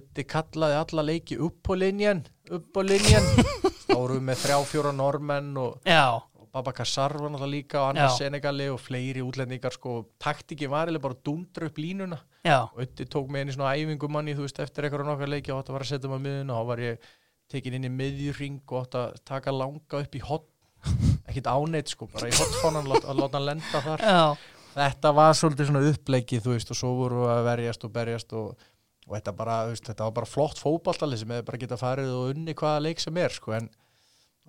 utti kallaði alla leiki upp á linjan, upp á linjan *laughs* þá vorum við með þrjá, fjóra normenn og, já, Babakar Sarr var náttúrulega líka og annars Já. Senegali og fleiri útlendingar sko, taktikin var eða bara dundra upp línuna. Já, og Utti tók inn í svona æfingu manni þú veist eftir eitthvað nokkar leiki og að vera að setja á miðun og þá var ég tekin inn í miðjurring og átt að taka langa upp í hot *laughs* ekkit áneitt sko, bara í hotfánan að láta hann lenda þar. Já, þetta var svolítið svona uppleikið þú veist og svo voru við að verjast og berjast og, og þetta, bara, veist, þetta var bara flott fótballtalið sem hefur bara geta farið og unni hvaða leik sem er sko en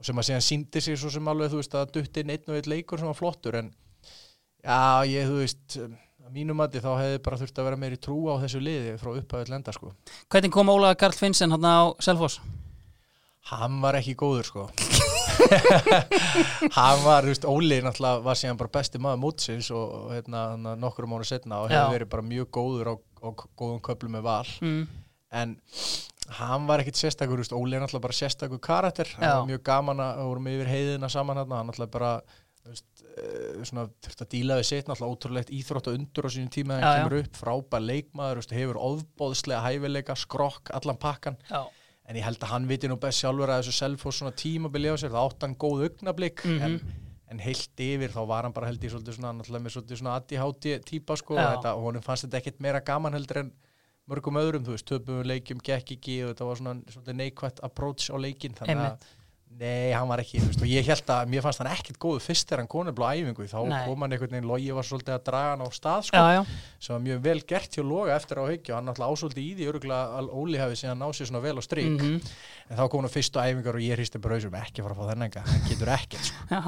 sem að síðan síndi sig svo sem alveg þú veist að dutti inn einn og einn leikur sem var flottur en já ég þú veist að mínum mati þá hefði bara þurft að vera meiri trú á þessu liði frá upphæðið lenda sko Hvernig kom Ólaður Karl Finnsen hann á Selfoss? Hann var ekki góður sko *laughs* Hann var, þú veist, Óli náttúrulega var síðan bara besti maður mótsins og og, hérna, hérna, nokkru mánu setna og hefur verið bara mjög góður á, á góðum köflum með val mm. en hann var ekkit sérstakur, veist, Óli er náttúrulega bara sérstakur karakter, hann Já. var mjög gaman að vorum yfir heiðina saman hann, hann náttúrulega bara svona, þurfti að díla við sitt, náttúrulega ótrúlegt íþrótt og undur á sínum tíma. Þegar Já, hann kemur upp, frábær leikmaður, veist, hefur ofbóðslega hæfileika, skrokk, allan pakkan. Já, en ég held að hann viti nú best sjálfur að þessu selfos svona tímabili á sér, það átt hann góð augnablík Mhm. en, en heilt yfir þá var hann bara held ég svolítið svona, náttúrulega með svolítið svona ADHD típa sko, þetta, og honum fannst þetta ekkit meira gaman heldur en mörgum öðrum, þú veist, töpum leikjum, gekk ekki og þetta var svona neikvætt approach á leikin, þannig að nei, hann var ekki, þú veist, og ég held að mér fannst hann ekkit góðu fyrst þegar hann konið blá æfingu þá Nei. kom hann einhvern veginn, logi var svolítið að draga hann á stað sko, já, já, sem var mjög vel gert hjá Loga eftir á haugju, hann náttúrulega ásóldi í því örgulega að Óli hafi síðan náð sér svona vel á strík Mhm. en þá kom hann fyrstu æfingar og ég hristi bara hausum ekki fara að fá þennenga, hann getur ekkert sko. já,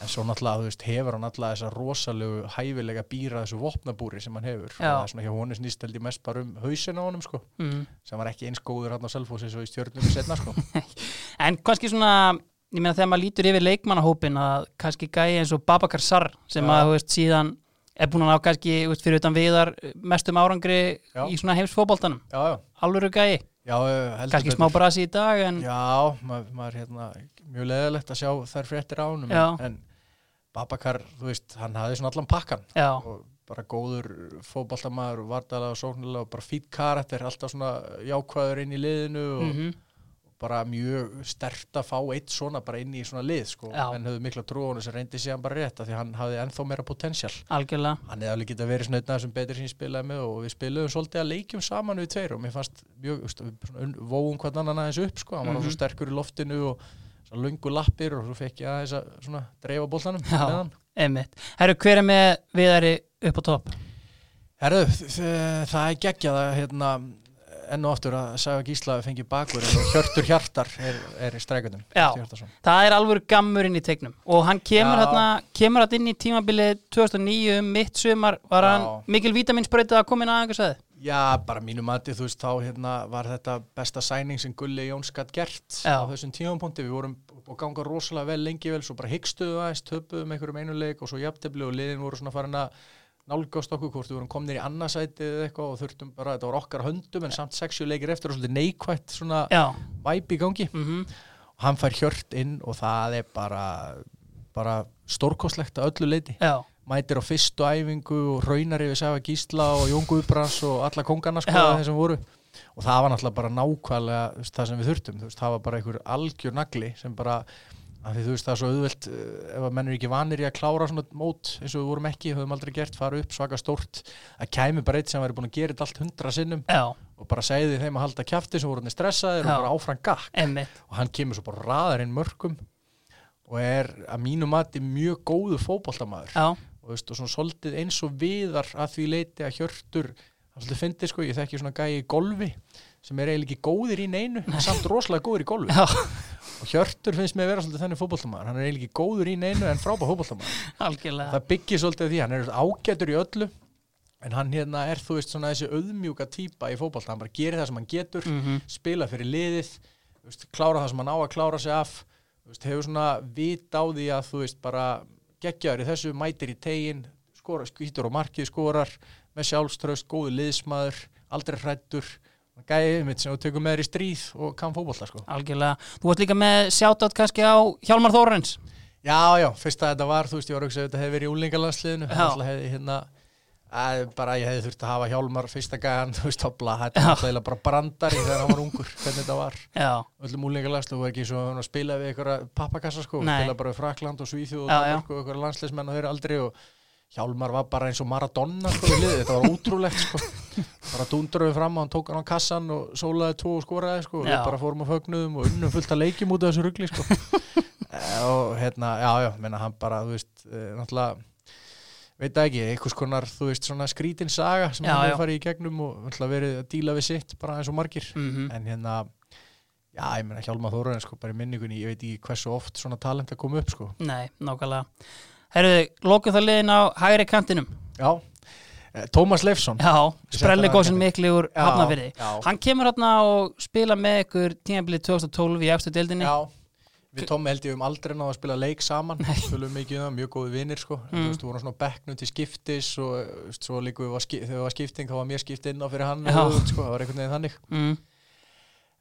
en svo náttúrulega, þú veist, hefur hann náttúrulega þessa rosalegu hæfilega býra þessu vopnabúri sem hann hefur og það er svona hjá honum snýst held ég mest bara um hausin á honum sko, mm. sem var ekki eins góður hann á Selfossi svo í stjörnum setna sko. *laughs* En kannski svona, ég meina þegar maður lítur yfir leikmannahópin að kannski gæi eins og Babakar Sarr sem Já. að, veist, síðan er búin að ná kannski, veist, fyrir utan viðar mestum árangri Já. í svona já, Alvöru gæi, kannski smá brasi í dag en Já, maður, maður hérna, mjög leðilegt að sjá þær fréttir á honum Já. en, Babakar, þú veist, hann hafði svona allan pakkan já, og bara góður fótballtamaður og vardalega og sóknulega og bara fýtt karakter, alltaf svona jákvæður inn í liðinu og mm bara mjög stert að fá eitt svona bara inn í svona lið sko, Já. en höfðu mikla trú á honum sem reyndi síðan bara rétt af því hann hafði ennþá meira potential algjörlega. hann hefði alveg geta verið svona einn betri sem ég spilaði með og við spilaðum svolítið að leikjum saman við tveir og mér fannst mjög, vóum hvern annan aðeins upp sko, hann var mm svo sterkur í loftinu og svona lungu lappir og svo fekk ég aðeins að svona dreifa boltanum Já. með hann Einmitt. Herru, hver er með viðari upp á topp? Herðu, þ- það er geggjað að hérna, enn og aftur að Saga Gísla fengi bakur og Hjörtur Hjartar er, er í Já. Það er alvöru gammurinn í tegnum og hann kemur hérna, kemur inn í tímabilið 2009 um mitt sumar, var Já. hann mikil vítaminsbreytið að koma inn að einhver sagði? Já, bara mínu mati, þú veist, þá hérna, var þetta besta sæning sem Gulli Jóns gætt gert Já. á þessum tímapunkti. Við vorum og ganga rosalega vel lengi vel, svo bara hyggstuðu aðeins, töpuðum einhverjum einuleik og svo jafntefli og liðin voru svona farin að nálgast okkur hvort við vorum komnir í annarsæti eða eitthvað og þurftum bara, þetta var okkar höndum en samt sexu leikir eftir og svolítið neikvætt svona Já, væp í gangi. Mm og hann fær hjört inn og það er bara, bara stórkostlegt að öllu leiti já, mætir á fyrstu æfingu og raunar yfir Sæfa Gísla og Jón Guðbrands og alla kongana sko þeir sem voru. Og það var náttúrulega bara nákvæmlega það sem við þurftum, það var bara einhver algjör nagli sem bara af því þú veist það er svo auðvelt eh, ef að menn er ekki vanir í að klára svona mót eins og við vorum ekki, höfum aldrei gert, fara upp svaka stórt, að kæmi bara eitt sem væri búin að gera allt hundra sinnum já, og bara segði þeim að halda kjafti sem voru stressaðir Já. og bara áfram gakk. Einmitt. og hann kemur svo bara raðar inn mörgum og er að mínu mati mjög góður fótboltamaður. Já, og, veist, og svona svolítið eins og viðar að því leiti að hjörtur það svolítið fyndið sko, ég þekki svona gæi í golfi sem er eiginlega ekki góðir í neinu en samt rosalega góður í golfi. Og hjörtur finnst mig að vera svolítið þenni fótboltamaður. Hann er eiginlega ekki góður í neinu en frábæð algjörlega. það byggir svolítið því, hann er ágætur í öllu en hann hérna er þú veist svona þessi auðmjúka típa í fótbolta, hann bara gerir það sem hann getur Mm spila fyrir liðið veist, klára það sem hann á að klára sig af veist, hefur svona vit á því að þú veist bara geggjaður í þessu mætir í tegin, skýtur og markið skorar með sjálfströst, góðu liðsmaður aldrei hrættur gæðið mitt sem þú tekur með þér í stríð og kann fótbolta sko. Algjörlega. Þú varst líka með shoutout kannski á Hjálmar Þórens. Já, já, fyrst að þetta var, þú veist, ég var að hugsa að þetta hefði verið í úlingalandsliðinu. Hérna að bara ég hefði þurft að hafa hjálmar fyrsta gæðan, *laughs* þú veist, hopla, þetta var alltaf bara brandari þegar hann var ungur, *laughs* hvernig þetta var. Já, öllum úlingalandslu og ekki svo að spila við einhverja pappakassa sko, spila bara við Frakland og Svíþjóð og og einhverja landsleismenn og þeir aldrei og Hjálmar var bara eins og Maradona sko, þetta var ótrúlegt sko. bara dúndurðum fram og hann tók hann á kassan og sólaði tvo og skoraði sko. við bara fórum að fögnuðum og unnum fullt að leikjum út af þessu rugli sko. Eh, og hérna, já, já, menna hann bara, þú veist, eh, náttúrulega veit ekki, einhvers konar, þú veist, svona skrítin saga sem Já, hann hefur farið í gegnum og verið að díla við sitt bara eins og margir mm en hérna já, ég meina Hjálmar Þóraðin sko, bara í minningunni, ég veit ekki hversu oft svona talent að koma upp sko. nei, nákvæmlega. Herruðu, lókum það liðin á hægri kantinum. Já, Eh, Tómas Leifsson. Já, hann mikli úr hafnafyrði. Hann kemur hérna og spila með ykkur tímabilið 2012 í efstu deildinni. Já, við Tómi held ég um aldrei náðu að spila leik saman. Spilum mikið um það, mjög góði vinnir sko. mm. þú veist, við vorum svona bekknum til skiptis og þú veist, svo líka við var, þegar við var skipting þá var mér skipt inn á fyrir hann og sko, það var einhvern veginn þannig. Mm.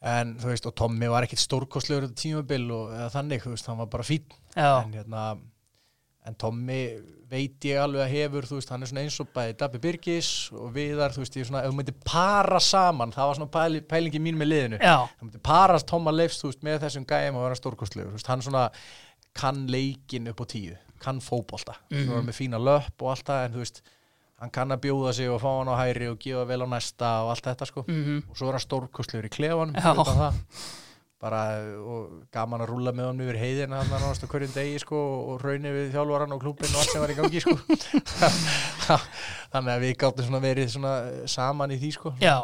en þú veist, og Tommi var ekkit stórkostlegur þetta tímabil og eða þannig, þú veist, hann var bara fín en hérna en Tommi veit ég alveg að hefur þú veist, hann er svona eins og bæði Dabbi Birgis og Viðar, þú veist, ég er svona ef þú myndir para saman, það var svona pæli, pælingi mín með liðinu. Já, það myndi parast Tomma Leifs þú veist, með þessum gæjum og vera stórkostlegur þú veist, hann svona kann leikin upp á tíu kann fótbolta, mm. -hmm. með fína löpp og allt það en þú veist, hann kann að bjóða sig og fá hann á hæri og gefa vel á næsta og allt þetta sko, mm og svo er hann stórkostlegur í klefanum Bara gaman að rúlla með hann yfir heiðina hann náttúrulega á hverjum degi sko og raunni við þjálfaran og klúbin og allt sem var í gangi sko. *laughs* Þannig að við gáttum svona verið svona saman í því sko. Já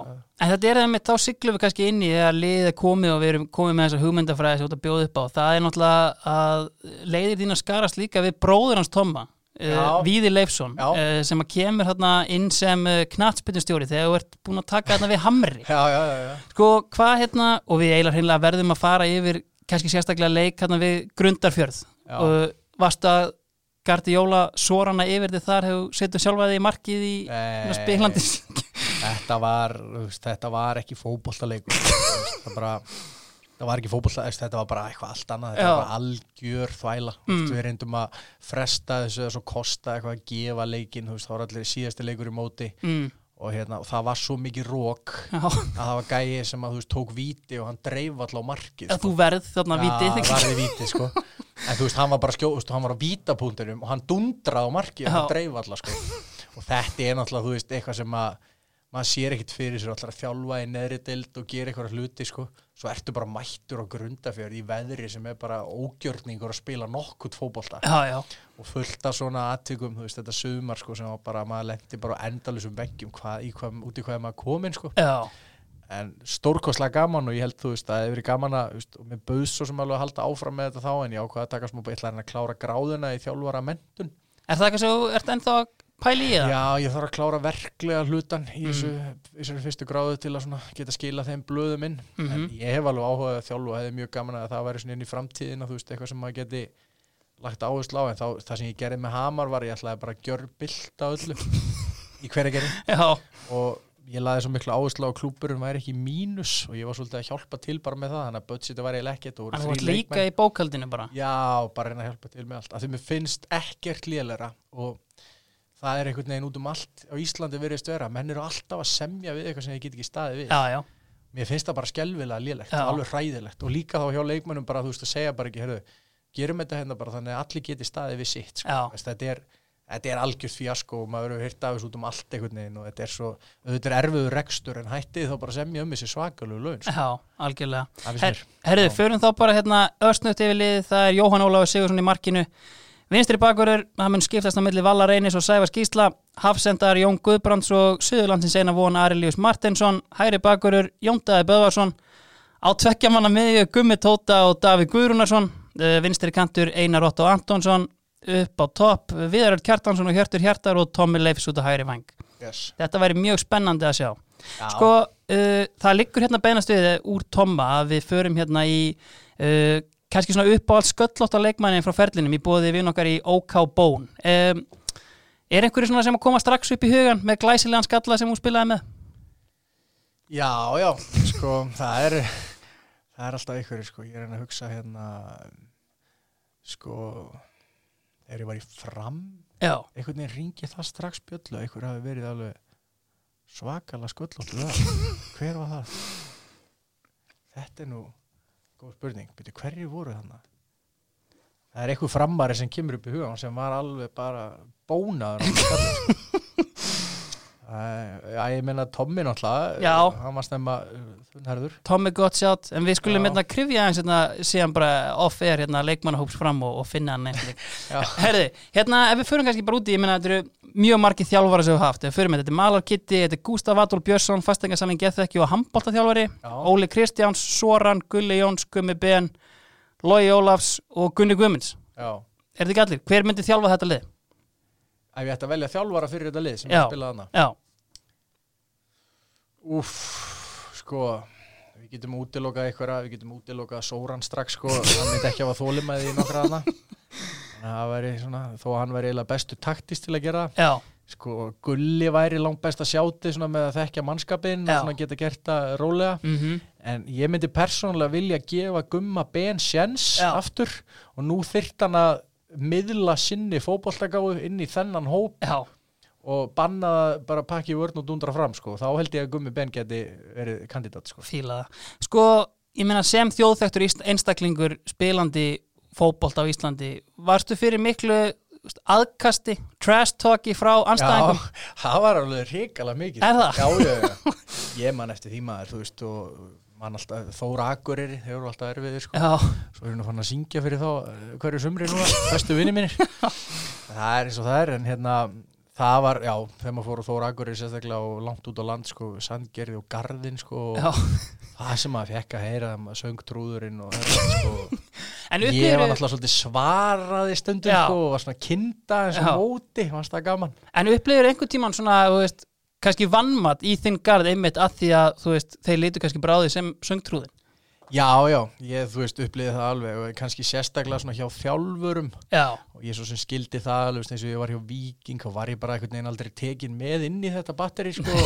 En þetta er það með, þá siglum við kannski inn í þegar liðið er komið og við erum komið með þessa hugmyndafræði sem þú ert að bjóða upp á. Það er náttúrulega að leiðir þín að skarast líka við bróður hans Tomma Uh, Já. Víði Leifsson uh, sem kemur hérna inn sem uh, knattspynnustjóri þegar þú ert búin að taka hérna við Hamri já, já, já, já. sko hvað hérna og við eiginlega hreinlega verðum að fara yfir kannski sérstaklega leik hérna við Grundarfjörð og varstu að Gardi Jóla sorana yfir þið þar hefur setjum sjálfaði í markið í Nei. spillandis þetta þetta var ekki fótbollaleikur þú *laughs* veist, það bara það var ekki fótbolla, þetta var bara eitthvað allt annað þetta Já. var bara algjör þvæla. Mm. Við reyndum að fresta þessu svo kosta eitthvað að gefa leikin veist, það var allir síðasti leikur í móti. Mm, og, hérna, og það var svo mikið rók að það var gæi sem að þú veist, tók víti og hann dreif allá á markið að þú verð þarna vitið Já, varði víti sko. En þú veist, hann var bara skjó, þú veist, hann var á vítapunktunum og hann dundraði á markið og hann dreif alla sko. Og þetta er náttúrulega, þú veist, eitthvað sem að maður sér ekkit fyrir sér allar að þjálfa í neðri dild og gera eitthvað hluti sko. Svo ertu bara mættur á grundafjörð í veðri sem er bara ógjörningur að spila nokkurt já, og fullt af svona aðtökum, þú veist, þetta sumar sko sem bara, maður lendi bara endalusum veggjum hvað, hvað, út í hvað maður komin sko. Já, en stórkostlega gaman og ég held þú veist að það hefur verið gaman að veist, og með bauðs svo sem alveg að halda áfram með þetta þá en ég ákvaða að taka smá ég ætla að klára gráðuna í þjálfara mentun er það eitthvað sem þú ert ennþá pæli í það? já ég þarf að klára verklega hlutan í þessu, í þessu fyrstu gráðu til að geta skila þeim blöðum inn. En Mhm. ég hef alveg áhugað að þjálfa og hefði mjög gaman að það væri svona inn í framtíðina þú veist eitthvað sem maður geti lagt áherslu á. En þá, það sem ég gerði með Hamar var ég ætlaði bara að gjör bilt á öllu í hverja gerði *laughs* og ég laði svo miklu áherslu á að klúburinn væri ekki mínus og ég var svolítið að hjálpa til bara með það þannig að budgetið var eiginlega ekkert og voru þannig að þú ert líka leikmenn. í bókaldinu bara? Já, bara reyna að hjálpa til með allt. Af því mér finnst ekkert lélera og það er einhvern veginn út um allt á Íslandi veriðist vera, menn eru alltaf að semja við eitthvað sem ég get ekki staðið við. Já, já, mér finnst það bara skelvilega lélegt, alveg hræðilegt. Og líka þá hjá leikmennum bara, þú veist, að segja bara ekki heyrðu, gerum þetta hérna bara þannig að allir geti staðið við sitt, sko. Já. Veist, þetta er þetta er algjört fjasko og maður hefur hýrt af þessu út um allt einhvern veginn og þetta er svo þetta er erfiður rekstur en hættið þá bara semja um þessi svakalegu laun sko. já, algjörlega. Her, mér. Vinstri bakurur, það mun skiptast á milli Valla Reynis og Sæfars Gísla. Hafsendar Jón Guðbrands og Suðurlandsins eina von Arilíus Martinsson Hæri bakurur, Jón Daði Böðvarsson. Á tveggjamanna miðju Gummi Tóta og Davíð Guðrúnarsson. Eh, Vinstri kantur Einar Otto Antonsson upp á topp, Viðaröld Kjartansson og Hjörtur Hjartar og Tommi Leifs út á hæri vang. Yes. Þetta væri mjög spennandi að sjá. Já. Sko, uh, það liggur hérna beinast við úr Tomma að við förum hérna í uh, kannski svona upp á allt sköllótt á leikmannin frá ferlinum í bóði við okkar í OK Bón um, Er einhverju svona sem að koma strax upp í hugan með glæsilegan skalla sem hún spilaði með? Já, já, sko, það er það er alltaf einhverju, sko, ég er að hugsa hérna sko þegar ég í fram Já, einhvern veginn ringi það strax bjöllu einhver hafi verið alveg svakala sköllóttu það *laughs* hver var það? Þetta er nú góð spurning, byrju hverju voru þannig? Það er einhver framari sem kemur upp í hugan sem var alveg bara bónaður *laughs* Já, ég meina Tommi náttúrulega Já. hann var stemma þunnherður Tommi gott sjátt en við skulum Já. hérna krifja aðeins hérna síðan bara off-air hérna leikmannahóps fram og, og finna hann. *laughs* Herði, hérna ef við förum kannski bara úti ég meina þetta eru mjög margir þjálfara sem við höfum haft við förum með þetta er Malar Kitty, þetta er Gustaf Adolf Björnsson fastengarsamling Gethekki og handbóltaþjálfari Já. Óli Kristjáns, Soran, Gulli Jóns Gummi Ben, Lói Ólafs og Gunni Guðmunds Já, Er þetta ekki allir? Hver myndi þjálfa þetta lið? Ef ég ætti að velja þjálfara fyrir þetta lið sem Já. ég spilaði hana Já, Úff, sko við getum útilokað eitthvað við getum útilokað Sóran strax sko *laughs* hann myndi ekki hafa þólimæði í nokkra hana að svona þó að hann væri eiginlega bestu taktist til að gera. Já, sko Gulli væri langt besta sjáti svona með að þekkja mannskapinn Já. og svona geta gert það rólega. Mhm. En ég myndi persónulega vilja gefa Gumma Ben sjens aftur og nú þyrft hann að miðla sinni fótbolltagáðu inn í þennan hóp Já, og banna bara pakki vörn og dundra fram sko. þá held ég að Gummi Ben geti verið kandidat sko. fíla það Sko, ég meina sem þjóðþektur einstaklingur spilandi fótbolt á Íslandi varstu fyrir miklu aðkasti, trash talki frá anstæðingum Já, *laughs* það var alveg hrikalega mikið Er það? Já, já, já, *laughs* ég man eftir því maður þú veist og man alltaf Þóra Akureyri, þeir eru alltaf erfiðir sko. Já, svo er hann að fann að syngja fyrir þá eh, hverju sumri núna, bestu vinni mínir. *laughs* Það er eins og það er en hérna það var, já, þegar maður fór á Þóra Akureyri sérstaklega og langt út á land sko, Sandgerði og Garðin sko, já. það sem maður fekk að heyra maður söng trúðurinn og þetta sko. *laughs* En ég var náttúrulega svolítið svaraði stundum Já. sko, og var svona kinda eins og móti, fannst það gaman. En upplifir einhvern tíman svona, þú veist, kannski vannmatt í þinn garð einmitt að því að, þú veist, þeir litu kannski bráði sem söngtrúðin. Já, já, ég, þú veist, upplýði það alveg og kannski sérstaklega svona hjá þjálfurum. Já, og ég svo sem skildi það alveg, eins og ég var hjá Viking og var ég bara einhvern veginn aldrei tekin með inn í þetta batteri, sko. *laughs*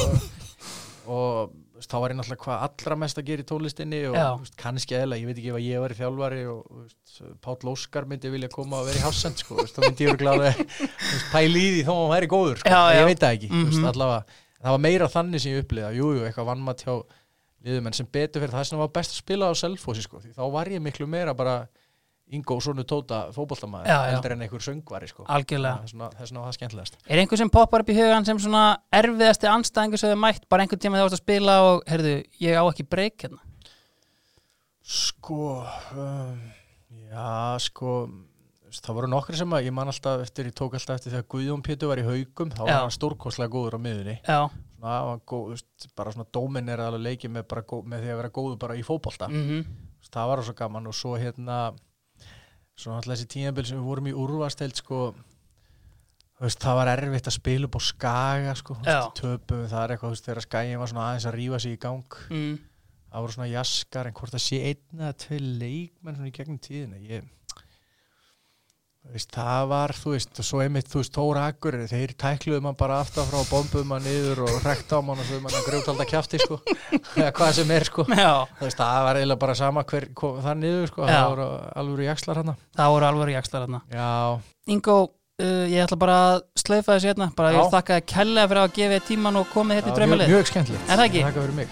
Og þá var ég náttúrulega hvað allra mest að gera í tónlistinni og veist, kannski eða, ég veit ekki ef að ég var í þjálfari og veist, Páll Óskar myndi vilja koma og vera í hásend, sko, þá myndi ég vera gláði pæli í því þó að hann væri góður, sko, Já, já. ég veit það ekki, þú veist, Mhm. allavega það var meira þannig sem ég upplýða, jú, jú, eitthvað vannmatt hjá liðum en sem betur fyrir það sem var best að spila á Selfossi sko, því þá var ég miklu meira bara Ingo Sonu Tóta fótboltamaður Já, já. heldur en einhver söngvari sko. algjörlega þess vegna var það skemmtilegast Er einhver sem poppar upp í hugan sem svona erfiðasti anstæðingur sem þau mætt bara einhvern tíma þegar þú varst að spila og, heyrðu, ég á ekki breyk hérna Sko um, Já, sko það voru nokkri sem að ég man alltaf eftir, ég tók alltaf eftir þegar Guðjón Pétur var í haugum þá var hann stórkostlega góður á miðunni Já, svona, góð, veist, bara svona dómin er alveg leikið með, með því að vera góður bara í fótbolta. Mhm. Það var svo gaman og svo hérna svo náttúrulega þessi tímabil sem við vorum í úrvasteild sko veist, það var erfitt að spila upp á skaga sko, töpum það er eitthvað, veist, þegar skagin var svona aðeins að rífa sig í gang. Mm. það voru svona jaskar en hvort það sé einn eða tvei leikmenn svona í gegnum tíðina ég veist, það var, þú veist og svo einmitt, þú veist, Tóra Akkur þeir tækluðu mann bara aftan frá bombuðu mann niður og rekt á mann og svo mann að grjótalda kjafti sko, *laughs* eða hvað sem er sko. Veist, það var eiginlega bara sama hver það niður, sko, Já. það voru alveg í jakslar hana það voru alveg jakslar Já, Ingo, uh, ég ætla bara að slaufa þessu hérna. Bara ég þakka þér kærlega fyrir að gefa tíman og komið hérna í já, mjög, skemmtilegt. Er? Takk fyrir. Mig,